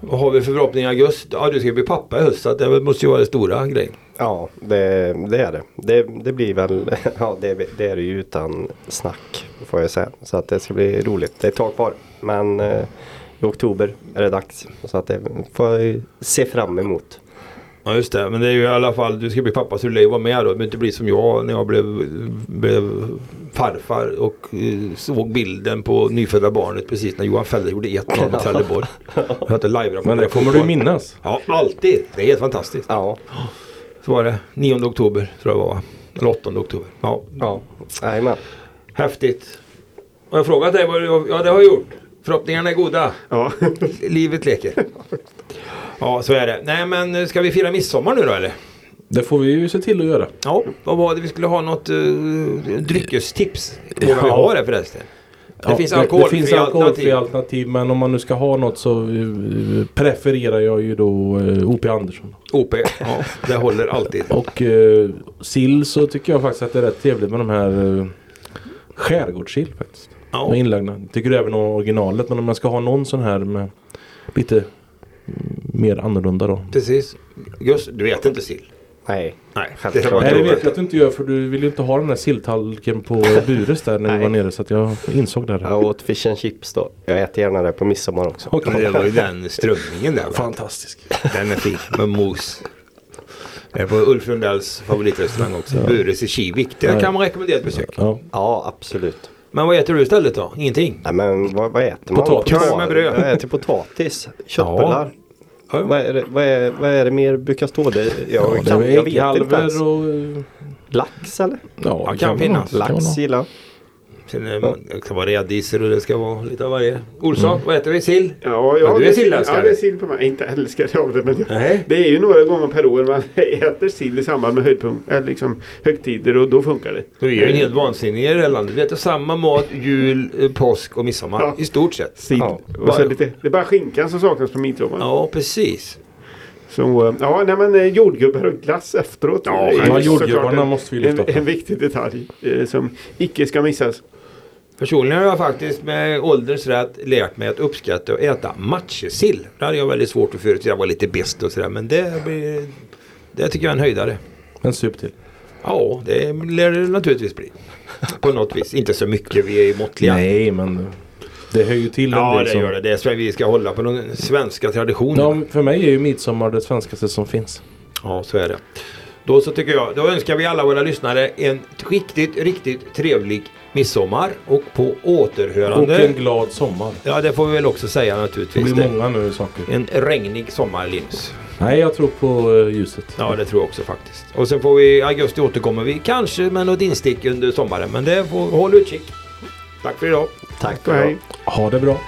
Vad har vi för förhoppning i augusti? Ja du ska bli pappa i höst så det måste ju vara den stora grejen. Ja, det, det är det. det. Det blir väl, ja det, det är det ju utan snack får jag säga. Så att det ska bli roligt. Det är ett tag kvar. Men eh, i oktober är det dags. Så att det får jag se fram emot. Ja just det, men det är ju i alla fall, du ska bli pappa så du lär ju vara med då. Det behöver inte bli som jag när jag blev, blev farfar och eh, såg bilden på nyfödda barnet precis när Johan Fäller gjorde 1-0 mot Trelleborg. Jag hade live Men det kommer du minnas. Ja, alltid. Det är helt fantastiskt. Ja, Så var det 9 oktober tror jag det var. Eller 8 oktober. Ja, ja. Jajamän. häftigt. Har jag frågat dig vad du Ja, det har jag gjort. Förhoppningarna är goda. Ja. Livet leker. Ja, så är det. Nej, men ska vi fira midsommar nu då eller? Det får vi ju se till att göra. Ja, vad var det? Vi skulle ha något uh, dryckestips. Vågar vi ha det förresten? Det Ja, finns alkoholfria finns alkoholfria alternativ. alternativ. Men om man nu ska ha något så eh, prefererar jag ju då eh, O.P. Andersson. OP, ja, det håller alltid. Och eh, sill så tycker jag faktiskt att det är rätt trevligt med de här eh, skärgårdssill faktiskt. Ja, Med inlagda. Tycker även om originalet men om jag ska ha någon sån här med lite mm, mer annorlunda då. precis. Just, du vet inte sill? Nej. Nej, det dumt. vet jag att du inte gör för du vill ju inte ha den där silltallriken på Bures där när vi Nej. var nere så att jag insåg det. Jag åt fish and chips då. Jag äter gärna det på midsommar också. Men det var ju den strömmingen där. Va? Fantastisk. Den är fin med mos. Det är på Ulf Lundells favoritrestaurang också. Bures i Kivik. Det Ja. kan man rekommendera ett besök. Ja. Ja, absolut. Men vad äter du istället då? Ingenting? Nej men vad, vad äter man? Potatis. Korv med bröd. Jag äter potatis. Köttbullar. Ja. Vad, är det, vad, är, vad är det mer brukar stå? Det, jag, Ja, det kan, är jag vet inte ens. och... Lax eller? Ja, Ja, det kan väl finnas. Det kan Lax gillar. Sen är man, det ska vara rädisor och det ska vara lite av varje. Olsson, vad äter vi? Sill? Ja, Ja, ja, du är det- sillälskare. Ja, det är sill på mig. Inte älskare av det, men jag, Nej. det är ju några gånger per år man äter sill i samband med höjdpunkt, eller liksom högtider och då funkar det. Så vi är ju helt vansinniga i det här landet. Vi äter samma mat jul, eh, påsk och midsommar. Ja. I stort sett. Sill. Ja. Och så lite, det är bara skinkan som saknas på midsommar. Ja, precis. Så, eh, ja, nej men eh, jordgubbar och glass efteråt. Ja, Ja, såklart jordgubbarna en- måste vi lyfta en, en viktig detalj eh, som icke ska missas. Personligen har jag faktiskt med ålderns rätt lärt mig att uppskatta att äta matjessill. Det hade jag väldigt svårt att förut. Jag var lite bäst och sådär. Men det, blir, det tycker jag är en höjdare. En sup till. Ja, det lär det naturligtvis bli. På något vis. Inte så mycket. Vi är måttliga. Nej, men det hör ju till en Ja, del det som- gör det. Det är så vi ska hålla på den svenska traditionen. Ja, för mig är ju midsommar det svenskaste som finns. Ja, så är det. Då så tycker jag, då önskar vi alla våra lyssnare en riktigt, riktigt trevlig midsommar och på Och återhörande. en glad sommar. Ja, det får vi väl också säga Det naturligtvis. blir Det. många nu saker. En regnig sommar, Linus. Nej, jag tror på eh, ljuset. Ja, det tror jag också faktiskt. Och sen får vi i augusti återkommer vi kanske med något instick under sommaren. Men det får håll utkik. Tack för idag. Tack Och hej. Ha det bra.